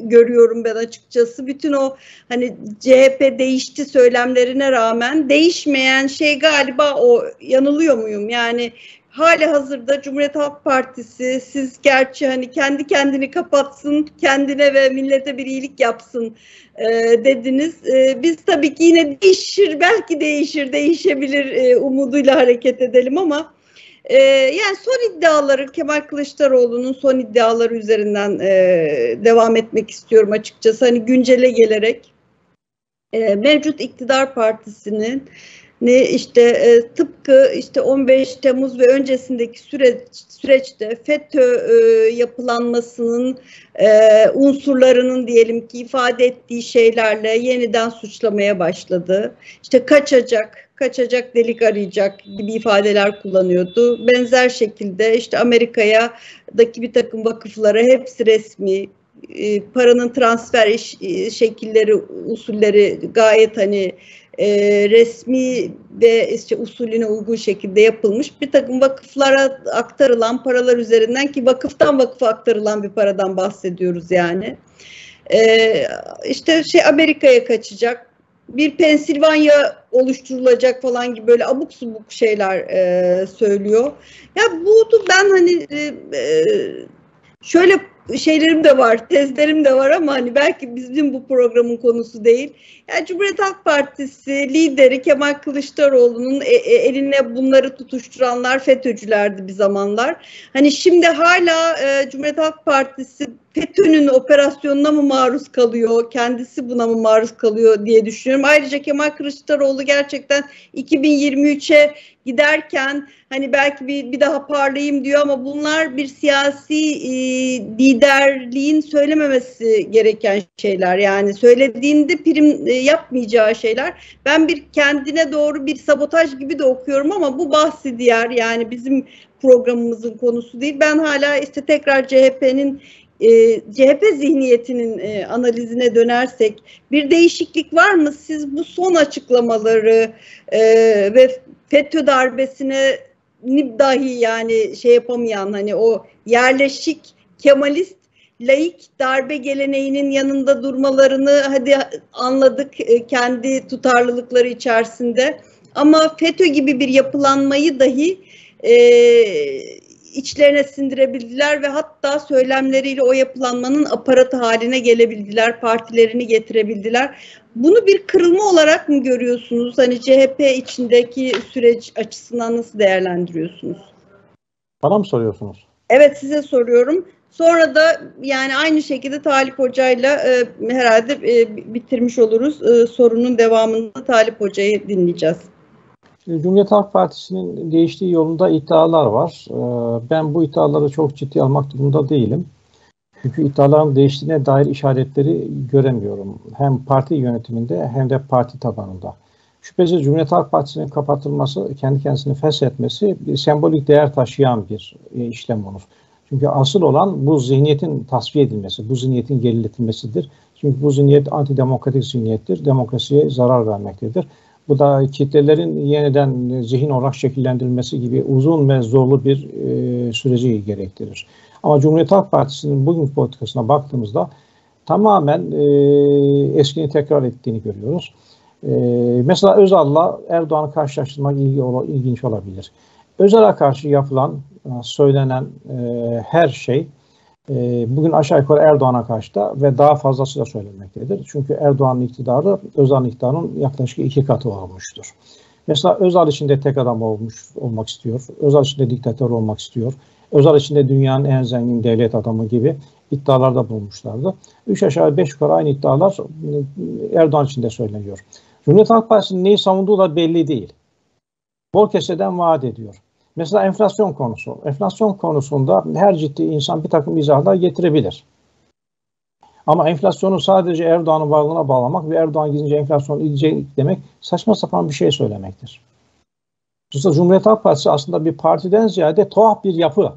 görüyorum ben açıkçası. Bütün o hani CHP değişti söylemlerine rağmen değişmeyen şey galiba o yanılıyor muyum? Yani hali hazırda Cumhuriyet Halk Partisi siz gerçi hani kendi kendini kapatsın, kendine ve millete bir iyilik yapsın e, dediniz. E, biz tabii ki yine değişir, belki değişir, değişebilir e, umuduyla hareket edelim ama e, yani son iddiaları Kemal Kılıçdaroğlu'nun son iddiaları üzerinden e, devam etmek istiyorum açıkçası. Hani güncele gelerek e, mevcut iktidar partisinin ne işte e, tıpkı işte 15 Temmuz ve öncesindeki süreç süreçte FETÖ e, yapılanmasının e, unsurlarının diyelim ki ifade ettiği şeylerle yeniden suçlamaya başladı. İşte kaçacak, kaçacak delik arayacak gibi ifadeler kullanıyordu. Benzer şekilde işte Amerika'ya daki bir takım vakıflara hepsi resmi e, paranın transfer iş, e, şekilleri, usulleri gayet hani e, resmi ve işte usulüne uygun şekilde yapılmış bir takım vakıflara aktarılan paralar üzerinden ki vakıftan vakıfa aktarılan bir paradan bahsediyoruz yani. E, işte şey Amerika'ya kaçacak, bir Pensilvanya oluşturulacak falan gibi böyle abuk subuk şeyler e, söylüyor. Ya bu ben hani e, e, şöyle şeylerim de var, tezlerim de var ama hani belki bizim bu programın konusu değil. Yani Cumhuriyet Halk Partisi lideri Kemal Kılıçdaroğlu'nun e, e, eline bunları tutuşturanlar FETÖ'cülerdi bir zamanlar. Hani şimdi hala e, Cumhuriyet Halk Partisi FETÖ'nün operasyonuna mı maruz kalıyor, kendisi buna mı maruz kalıyor diye düşünüyorum. Ayrıca Kemal Kılıçdaroğlu gerçekten 2023'e giderken hani belki bir, bir daha parlayayım diyor ama bunlar bir siyasi e, liderliğin söylememesi gereken şeyler. Yani söylediğinde prim e, yapmayacağı şeyler. Ben bir kendine doğru bir sabotaj gibi de okuyorum ama bu bahsi diğer yani bizim programımızın konusu değil. Ben hala işte tekrar CHP'nin e, CHP zihniyetinin e, analizine dönersek bir değişiklik var mı? Siz bu son açıklamaları e, ve FETÖ darbesine dahi yani şey yapamayan hani o yerleşik Kemalist laik darbe geleneğinin yanında durmalarını hadi anladık e, kendi tutarlılıkları içerisinde ama FETÖ gibi bir yapılanmayı dahi e, içlerine sindirebildiler ve hatta söylemleriyle o yapılanmanın aparatı haline gelebildiler, partilerini getirebildiler. Bunu bir kırılma olarak mı görüyorsunuz? Hani CHP içindeki süreç açısından nasıl değerlendiriyorsunuz?
Bana mı soruyorsunuz?
Evet size soruyorum. Sonra da yani aynı şekilde Talip Hoca'yla e, herhalde e, bitirmiş oluruz. E, sorunun devamında Talip Hoca'yı dinleyeceğiz.
Cumhuriyet Halk Partisi'nin değiştiği yolunda iddialar var. E, ben bu iddiaları çok ciddi almak durumunda değilim. Çünkü iddiaların değiştiğine dair işaretleri göremiyorum. Hem parti yönetiminde hem de parti tabanında. Şüphesiz Cumhuriyet Halk Partisi'nin kapatılması, kendi kendisini feshetmesi bir sembolik değer taşıyan bir e, işlem olur. Çünkü asıl olan bu zihniyetin tasfiye edilmesi, bu zihniyetin geriletilmesidir. Çünkü bu zihniyet antidemokratik zihniyettir, demokrasiye zarar vermektedir. Bu da kitlelerin yeniden zihin olarak şekillendirilmesi gibi uzun ve zorlu bir e, süreci gerektirir. Ama Cumhuriyet Halk Partisi'nin bugün politikasına baktığımızda tamamen e, eskini tekrar ettiğini görüyoruz. E, mesela Özal'la Erdoğan'ı karşılaştırmak ilgi, ilginç olabilir. Özal'a karşı yapılan, e, söylenen e, her şey bugün aşağı yukarı Erdoğan'a karşı da ve daha fazlası da söylenmektedir. Çünkü Erdoğan'ın iktidarı Özal'ın iktidarının yaklaşık iki katı olmuştur. Mesela Özal içinde tek adam olmuş olmak istiyor. Özal içinde diktatör olmak istiyor. Özal içinde dünyanın en zengin devlet adamı gibi iddialarda bulunmuşlardı. Üç aşağı beş yukarı aynı iddialar Erdoğan için de söyleniyor. Cumhuriyet Halk Partisi'nin neyi savunduğu da belli değil. Bol keseden vaat ediyor. Mesela enflasyon konusu. Enflasyon konusunda her ciddi insan bir takım izahlar getirebilir. Ama enflasyonu sadece Erdoğan'ın varlığına bağlamak ve Erdoğan gidince enflasyon gidecek demek saçma sapan bir şey söylemektir. Dolayısıyla Cumhuriyet Halk Partisi aslında bir partiden ziyade tuhaf bir yapı.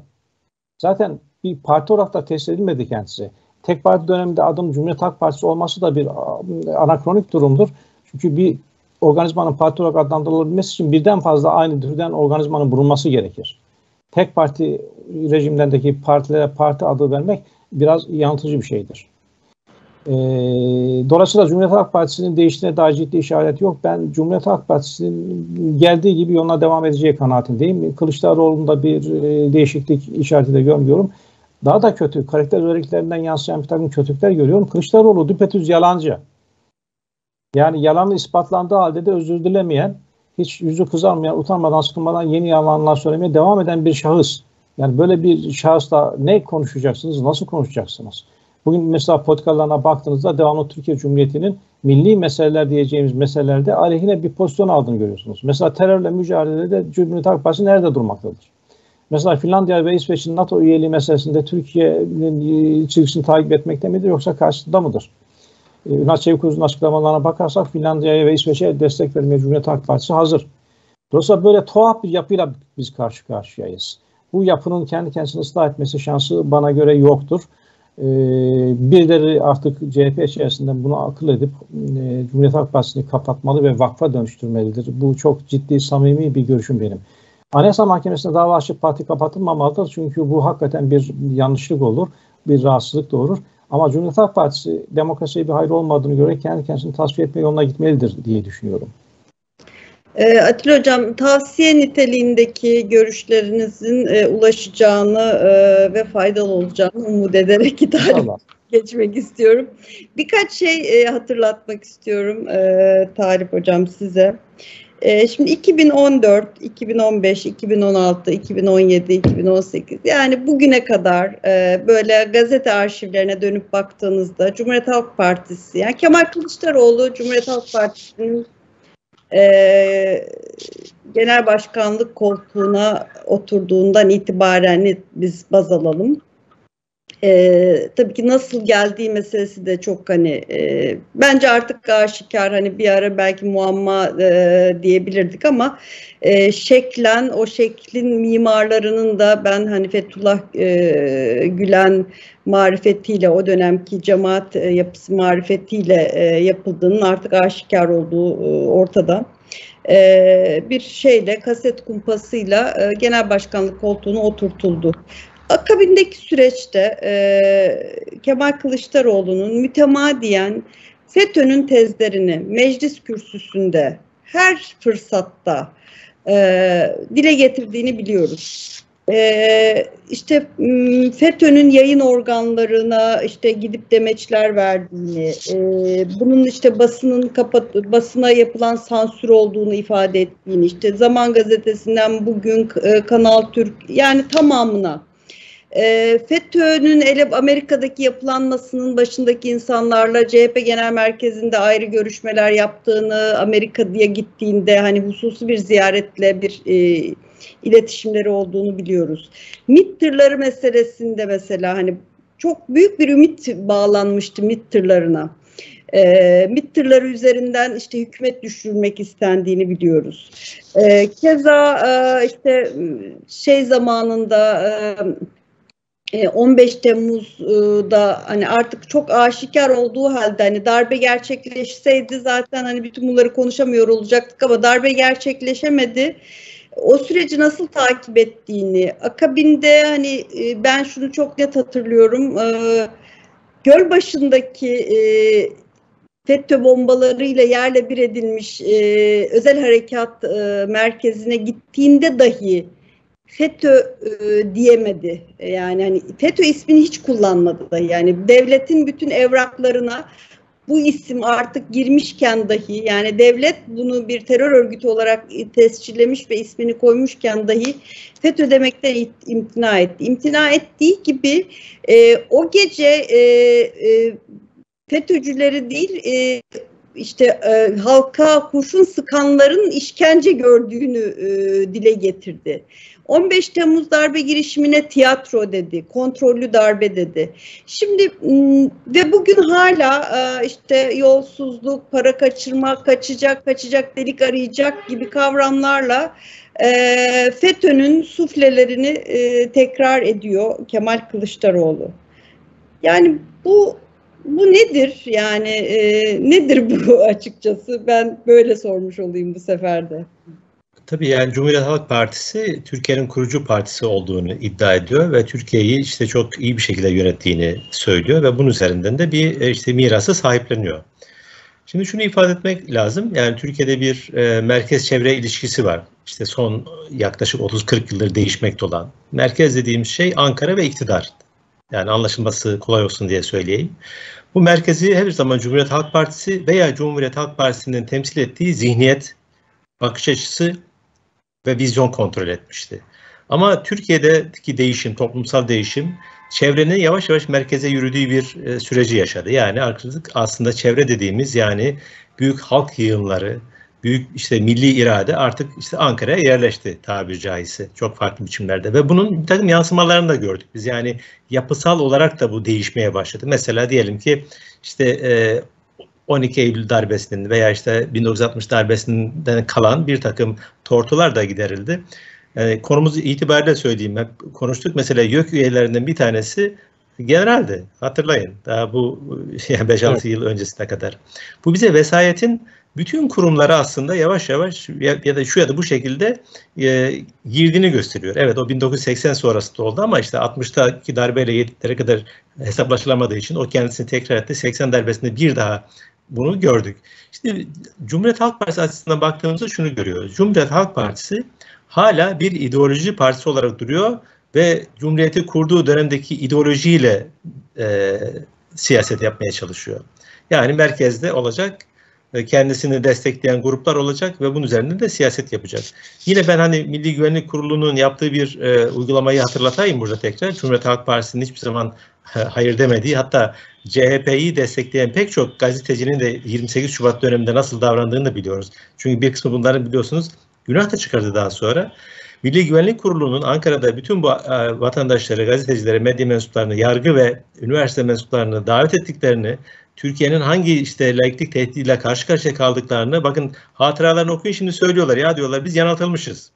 Zaten bir parti olarak da test edilmedi kendisi. Tek parti döneminde adım Cumhuriyet Halk Partisi olması da bir anakronik durumdur. Çünkü bir organizmanın parti olarak adlandırılabilmesi için birden fazla aynı türden organizmanın bulunması gerekir. Tek parti rejimlerindeki partilere parti adı vermek biraz yanıltıcı bir şeydir. E, dolayısıyla Cumhuriyet Halk Partisi'nin değiştiğine dair ciddi işaret yok. Ben Cumhuriyet Halk Partisi'nin geldiği gibi yoluna devam edeceği kanaatindeyim. Kılıçdaroğlu'nda bir e, değişiklik işareti de görmüyorum. Daha da kötü, karakter özelliklerinden yansıyan bir takım kötülükler görüyorum. Kılıçdaroğlu düpetüz yalancı. Yani yalanı ispatlandığı halde de özür dilemeyen, hiç yüzü kızarmayan, utanmadan, sıkılmadan yeni yalanlar söylemeye devam eden bir şahıs. Yani böyle bir şahısla ne konuşacaksınız, nasıl konuşacaksınız? Bugün mesela politikalarına baktığınızda devamlı Türkiye Cumhuriyeti'nin milli meseleler diyeceğimiz meselelerde aleyhine bir pozisyon aldığını görüyorsunuz. Mesela terörle mücadelede Cumhuriyet Halk Partisi nerede durmaktadır? Mesela Finlandiya ve İsveç'in NATO üyeliği meselesinde Türkiye'nin çizgisini takip etmekte midir yoksa karşısında mıdır? Ee, Ünal Çevikuz'un açıklamalarına bakarsak Finlandiya'ya ve İsveç'e destek vermeye Cumhuriyet Halk Partisi hazır. Dolayısıyla böyle tuhaf bir yapıyla biz karşı karşıyayız. Bu yapının kendi kendisini ıslah etmesi şansı bana göre yoktur. E, birileri artık CHP içerisinden bunu akıl edip e, Cumhuriyet Halk Partisi'ni kapatmalı ve vakfa dönüştürmelidir. Bu çok ciddi, samimi bir görüşüm benim. Anayasa Mahkemesi'ne dava açıp parti kapatılmamalıdır. Çünkü bu hakikaten bir yanlışlık olur, bir rahatsızlık doğurur. Ama Cumhuriyet Halk Partisi demokrasiye bir hayır olmadığını görerek kendi kendisini tasfiye etme yoluna gitmelidir diye düşünüyorum.
E, Atilla Hocam tavsiye niteliğindeki görüşlerinizin e, ulaşacağını e, ve faydalı olacağını umut ederek hitap geçmek istiyorum. Birkaç şey e, hatırlatmak istiyorum e, Talip Hocam size. E, şimdi 2014, 2015, 2016, 2017, 2018 yani bugüne kadar e, böyle gazete arşivlerine dönüp baktığınızda Cumhuriyet Halk Partisi yani Kemal Kılıçdaroğlu Cumhuriyet Halk Partisi'nin e, genel başkanlık koltuğuna oturduğundan itibaren biz baz alalım. E, tabii ki nasıl geldiği meselesi de çok hani e, bence artık aşikar hani bir ara belki muamma e, diyebilirdik ama e, şeklen o şeklin mimarlarının da ben hani Fethullah e, Gülen marifetiyle o dönemki cemaat e, yapısı marifetiyle e, yapıldığının artık aşikar olduğu e, ortada. E, bir şeyle kaset kumpasıyla e, genel başkanlık koltuğuna oturtuldu. Akabindeki süreçte e, Kemal Kılıçdaroğlu'nun mütemadiyen FETÖ'nün tezlerini meclis kürsüsünde her fırsatta e, dile getirdiğini biliyoruz. E, işte FETÖ'nün yayın organlarına işte gidip demeçler verdiğini, e, bunun işte basının kapat basına yapılan sansür olduğunu ifade ettiğini, işte Zaman Gazetesi'nden bugün e, Kanal Türk yani tamamına e, FETÖ'nün ele Amerika'daki yapılanmasının başındaki insanlarla CHP Genel Merkezi'nde ayrı görüşmeler yaptığını, Amerika'ya gittiğinde hani hususi bir ziyaretle bir e, iletişimleri olduğunu biliyoruz. MİT tırları meselesinde mesela hani çok büyük bir ümit bağlanmıştı MİT tırlarına. E, MİT tırları üzerinden işte hükümet düşürülmek istendiğini biliyoruz. E, keza e, işte şey zamanında e, 15 e, Temmuz'da hani artık çok aşikar olduğu halde hani darbe gerçekleşseydi zaten hani bütün bunları konuşamıyor olacaktık ama darbe gerçekleşemedi. O süreci nasıl takip ettiğini, akabinde hani e, ben şunu çok net hatırlıyorum. E, göl başındaki FETÖ bombalarıyla yerle bir edilmiş özel harekat merkezine gittiğinde dahi FETÖ e, diyemedi. Yani hani FETÖ ismini hiç kullanmadı da yani devletin bütün evraklarına bu isim artık girmişken dahi yani devlet bunu bir terör örgütü olarak tescillemiş ve ismini koymuşken dahi FETÖ demekten imtina etti. İmtina ettiği gibi e, o gece e, e, FETÖ'cüleri değil e, işte e, halka kurşun sıkanların işkence gördüğünü e, dile getirdi. 15 Temmuz darbe girişimine tiyatro dedi, kontrollü darbe dedi. Şimdi ve bugün hala e, işte yolsuzluk, para kaçırma, kaçacak, kaçacak delik arayacak gibi kavramlarla e, FETÖ'nün suflelerini e, tekrar ediyor Kemal Kılıçdaroğlu. Yani bu bu nedir yani nedir bu açıkçası ben böyle sormuş olayım bu seferde.
Tabii yani Cumhuriyet Halk Partisi Türkiye'nin kurucu partisi olduğunu iddia ediyor ve Türkiye'yi işte çok iyi bir şekilde yönettiğini söylüyor ve bunun üzerinden de bir e, işte mirası sahipleniyor. Şimdi şunu ifade etmek lazım. Yani Türkiye'de bir e, merkez çevre ilişkisi var. İşte son yaklaşık 30-40 yıldır değişmekte olan. Merkez dediğimiz şey Ankara ve iktidar. Yani anlaşılması kolay olsun diye söyleyeyim. Bu merkezi her zaman Cumhuriyet Halk Partisi veya Cumhuriyet Halk Partisi'nin temsil ettiği zihniyet, bakış açısı ve vizyon kontrol etmişti. Ama Türkiye'deki değişim, toplumsal değişim çevrenin yavaş yavaş merkeze yürüdüğü bir e, süreci yaşadı. Yani artık aslında çevre dediğimiz yani büyük halk yığınları, büyük işte milli irade artık işte Ankara'ya yerleşti tabiri caizse çok farklı biçimlerde ve bunun bir takım yansımalarını da gördük biz yani yapısal olarak da bu değişmeye başladı. Mesela diyelim ki işte e, 12 Eylül darbesinin veya işte 1960 darbesinden kalan bir takım tortular da giderildi. Yani konumuz itibariyle söyleyeyim. Hep konuştuk mesela YÖK üyelerinden bir tanesi generaldi. Hatırlayın. Daha bu yani 5-6 evet. yıl öncesine kadar. Bu bize vesayetin bütün kurumları aslında yavaş yavaş ya, ya da şu ya da bu şekilde e, girdiğini gösteriyor. Evet o 1980 sonrasında oldu ama işte 60'taki darbeyle 7'lere kadar hesaplaşılamadığı için o kendisini tekrar etti. 80 darbesinde bir daha bunu gördük. İşte Cumhuriyet Halk Partisi açısından baktığımızda şunu görüyoruz. Cumhuriyet Halk Partisi hala bir ideoloji partisi olarak duruyor ve Cumhuriyeti kurduğu dönemdeki ideolojiyle e, siyaset yapmaya çalışıyor. Yani merkezde olacak kendisini destekleyen gruplar olacak ve bunun üzerinde de siyaset yapacak. Yine ben hani Milli Güvenlik Kurulu'nun yaptığı bir e, uygulamayı hatırlatayım burada tekrar. Cumhuriyet Halk Partisi'nin hiçbir zaman hayır demediği hatta CHP'yi destekleyen pek çok gazetecinin de 28 Şubat döneminde nasıl davrandığını da biliyoruz. Çünkü bir kısmı bunların biliyorsunuz günah da çıkardı daha sonra. Milli Güvenlik Kurulu'nun Ankara'da bütün bu e, vatandaşları, gazetecileri, medya mensuplarını, yargı ve üniversite mensuplarını davet ettiklerini, Türkiye'nin hangi işte laiklik tehdidiyle karşı karşıya kaldıklarını bakın hatıralarını okuyun şimdi söylüyorlar ya diyorlar biz yanıltılmışız.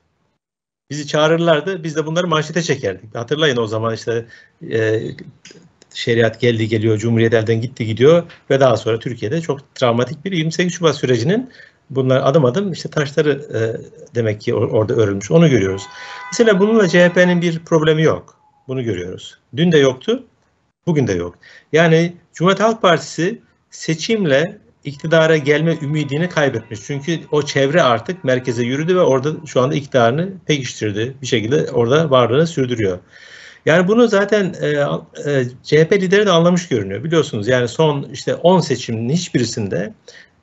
Bizi çağırırlardı biz de bunları manşete çekerdik. Hatırlayın o zaman işte e, şeriat geldi geliyor, Cumhuriyet elden gitti gidiyor ve daha sonra Türkiye'de çok travmatik bir 28 Şubat sürecinin bunlar adım adım işte taşları e, demek ki orada örülmüş. Onu görüyoruz. Mesela bununla CHP'nin bir problemi yok. Bunu görüyoruz. Dün de yoktu, bugün de yok. Yani Cumhuriyet Halk Partisi seçimle iktidara gelme ümidini kaybetmiş. Çünkü o çevre artık merkeze yürüdü ve orada şu anda iktidarını pekiştirdi. Bir şekilde orada varlığını sürdürüyor. Yani bunu zaten e, e, CHP lideri de anlamış görünüyor. Biliyorsunuz yani son işte 10 seçimin hiçbirisinde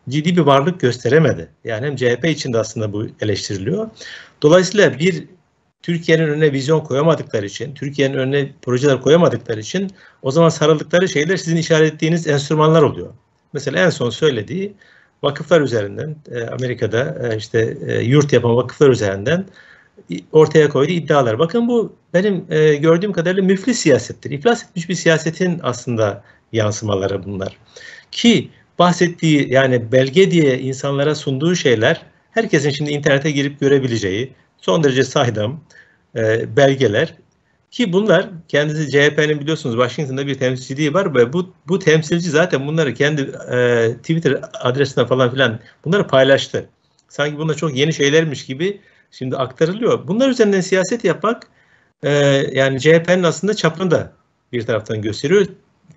ciddi bir varlık gösteremedi. Yani hem CHP için de aslında bu eleştiriliyor. Dolayısıyla bir Türkiye'nin önüne vizyon koyamadıkları için, Türkiye'nin önüne projeler koyamadıkları için o zaman sarıldıkları şeyler sizin işaret ettiğiniz enstrümanlar oluyor. Mesela en son söylediği vakıflar üzerinden e, Amerika'da e, işte e, yurt yapan vakıflar üzerinden ortaya koyduğu iddialar. Bakın bu benim gördüğüm kadarıyla müflis siyasettir. İflas etmiş bir siyasetin aslında yansımaları bunlar. Ki bahsettiği yani belge diye insanlara sunduğu şeyler herkesin şimdi internete girip görebileceği son derece saydam e, belgeler ki bunlar kendisi CHP'nin biliyorsunuz Washington'da bir temsilciliği var ve bu bu temsilci zaten bunları kendi e, Twitter adresine falan filan bunları paylaştı. Sanki bunda çok yeni şeylermiş gibi şimdi aktarılıyor. Bunlar üzerinden siyaset yapmak e, yani CHP'nin aslında çapını da bir taraftan gösteriyor.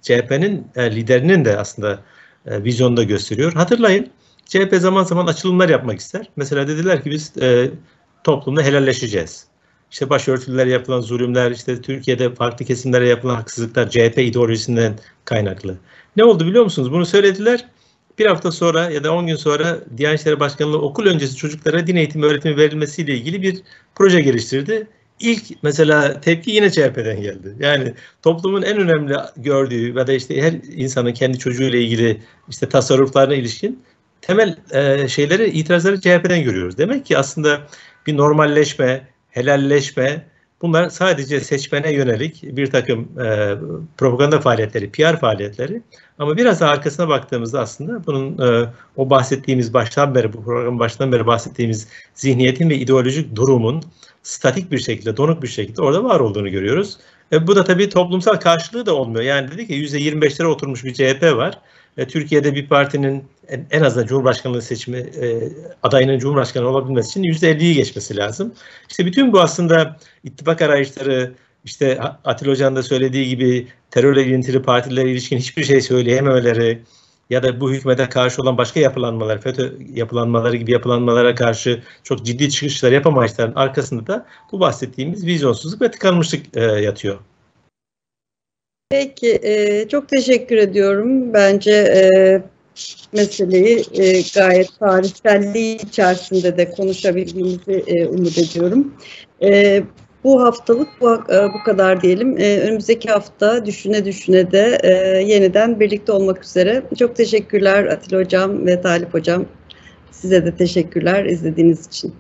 CHP'nin e, liderinin de aslında e, vizyonda gösteriyor. Hatırlayın CHP zaman zaman açılımlar yapmak ister. Mesela dediler ki biz e, toplumda helalleşeceğiz. İşte başörtülere yapılan zulümler, işte Türkiye'de farklı kesimlere yapılan haksızlıklar CHP ideolojisinden kaynaklı. Ne oldu biliyor musunuz? Bunu söylediler. Bir hafta sonra ya da 10 gün sonra Diyanet İşleri Başkanlığı okul öncesi çocuklara din eğitimi öğretimi verilmesiyle ilgili bir proje geliştirdi. İlk mesela tepki yine CHP'den geldi. Yani toplumun en önemli gördüğü ve da işte her insanın kendi çocuğuyla ilgili işte tasarruflarına ilişkin temel e, şeyleri, itirazları CHP'den görüyoruz. Demek ki aslında bir normalleşme, helalleşme bunlar sadece seçmene yönelik bir takım e, propaganda faaliyetleri, PR faaliyetleri. Ama biraz daha arkasına baktığımızda aslında bunun e, o bahsettiğimiz baştan beri, bu programın baştan beri bahsettiğimiz zihniyetin ve ideolojik durumun statik bir şekilde, donuk bir şekilde orada var olduğunu görüyoruz. E, bu da tabii toplumsal karşılığı da olmuyor. Yani dedik ki %25'lere oturmuş bir CHP var. E, Türkiye'de bir partinin en, en azından Cumhurbaşkanlığı seçimi e, adayının Cumhurbaşkanı olabilmesi için %50'yi geçmesi lazım. İşte bütün bu aslında ittifak arayışları, işte Atilla Hoca'nın da söylediği gibi terörle ilintili partilere ilişkin hiçbir şey söyleyememeleri ya da bu hükümete karşı olan başka yapılanmalar, FETÖ yapılanmaları gibi yapılanmalara karşı çok ciddi çıkışlar yapamayışların arkasında da bu bahsettiğimiz vizyonsuzluk ve tıkanmışlık e, yatıyor.
Peki, e, çok teşekkür ediyorum. Bence e, meseleyi e, gayet tarihselliği içerisinde de konuşabildiğimizi e, umut ediyorum. E, bu haftalık bu, e, bu kadar diyelim. E, önümüzdeki hafta düşüne düşüne de e, yeniden birlikte olmak üzere. Çok teşekkürler Atilla Hocam ve Talip Hocam. Size de teşekkürler izlediğiniz için.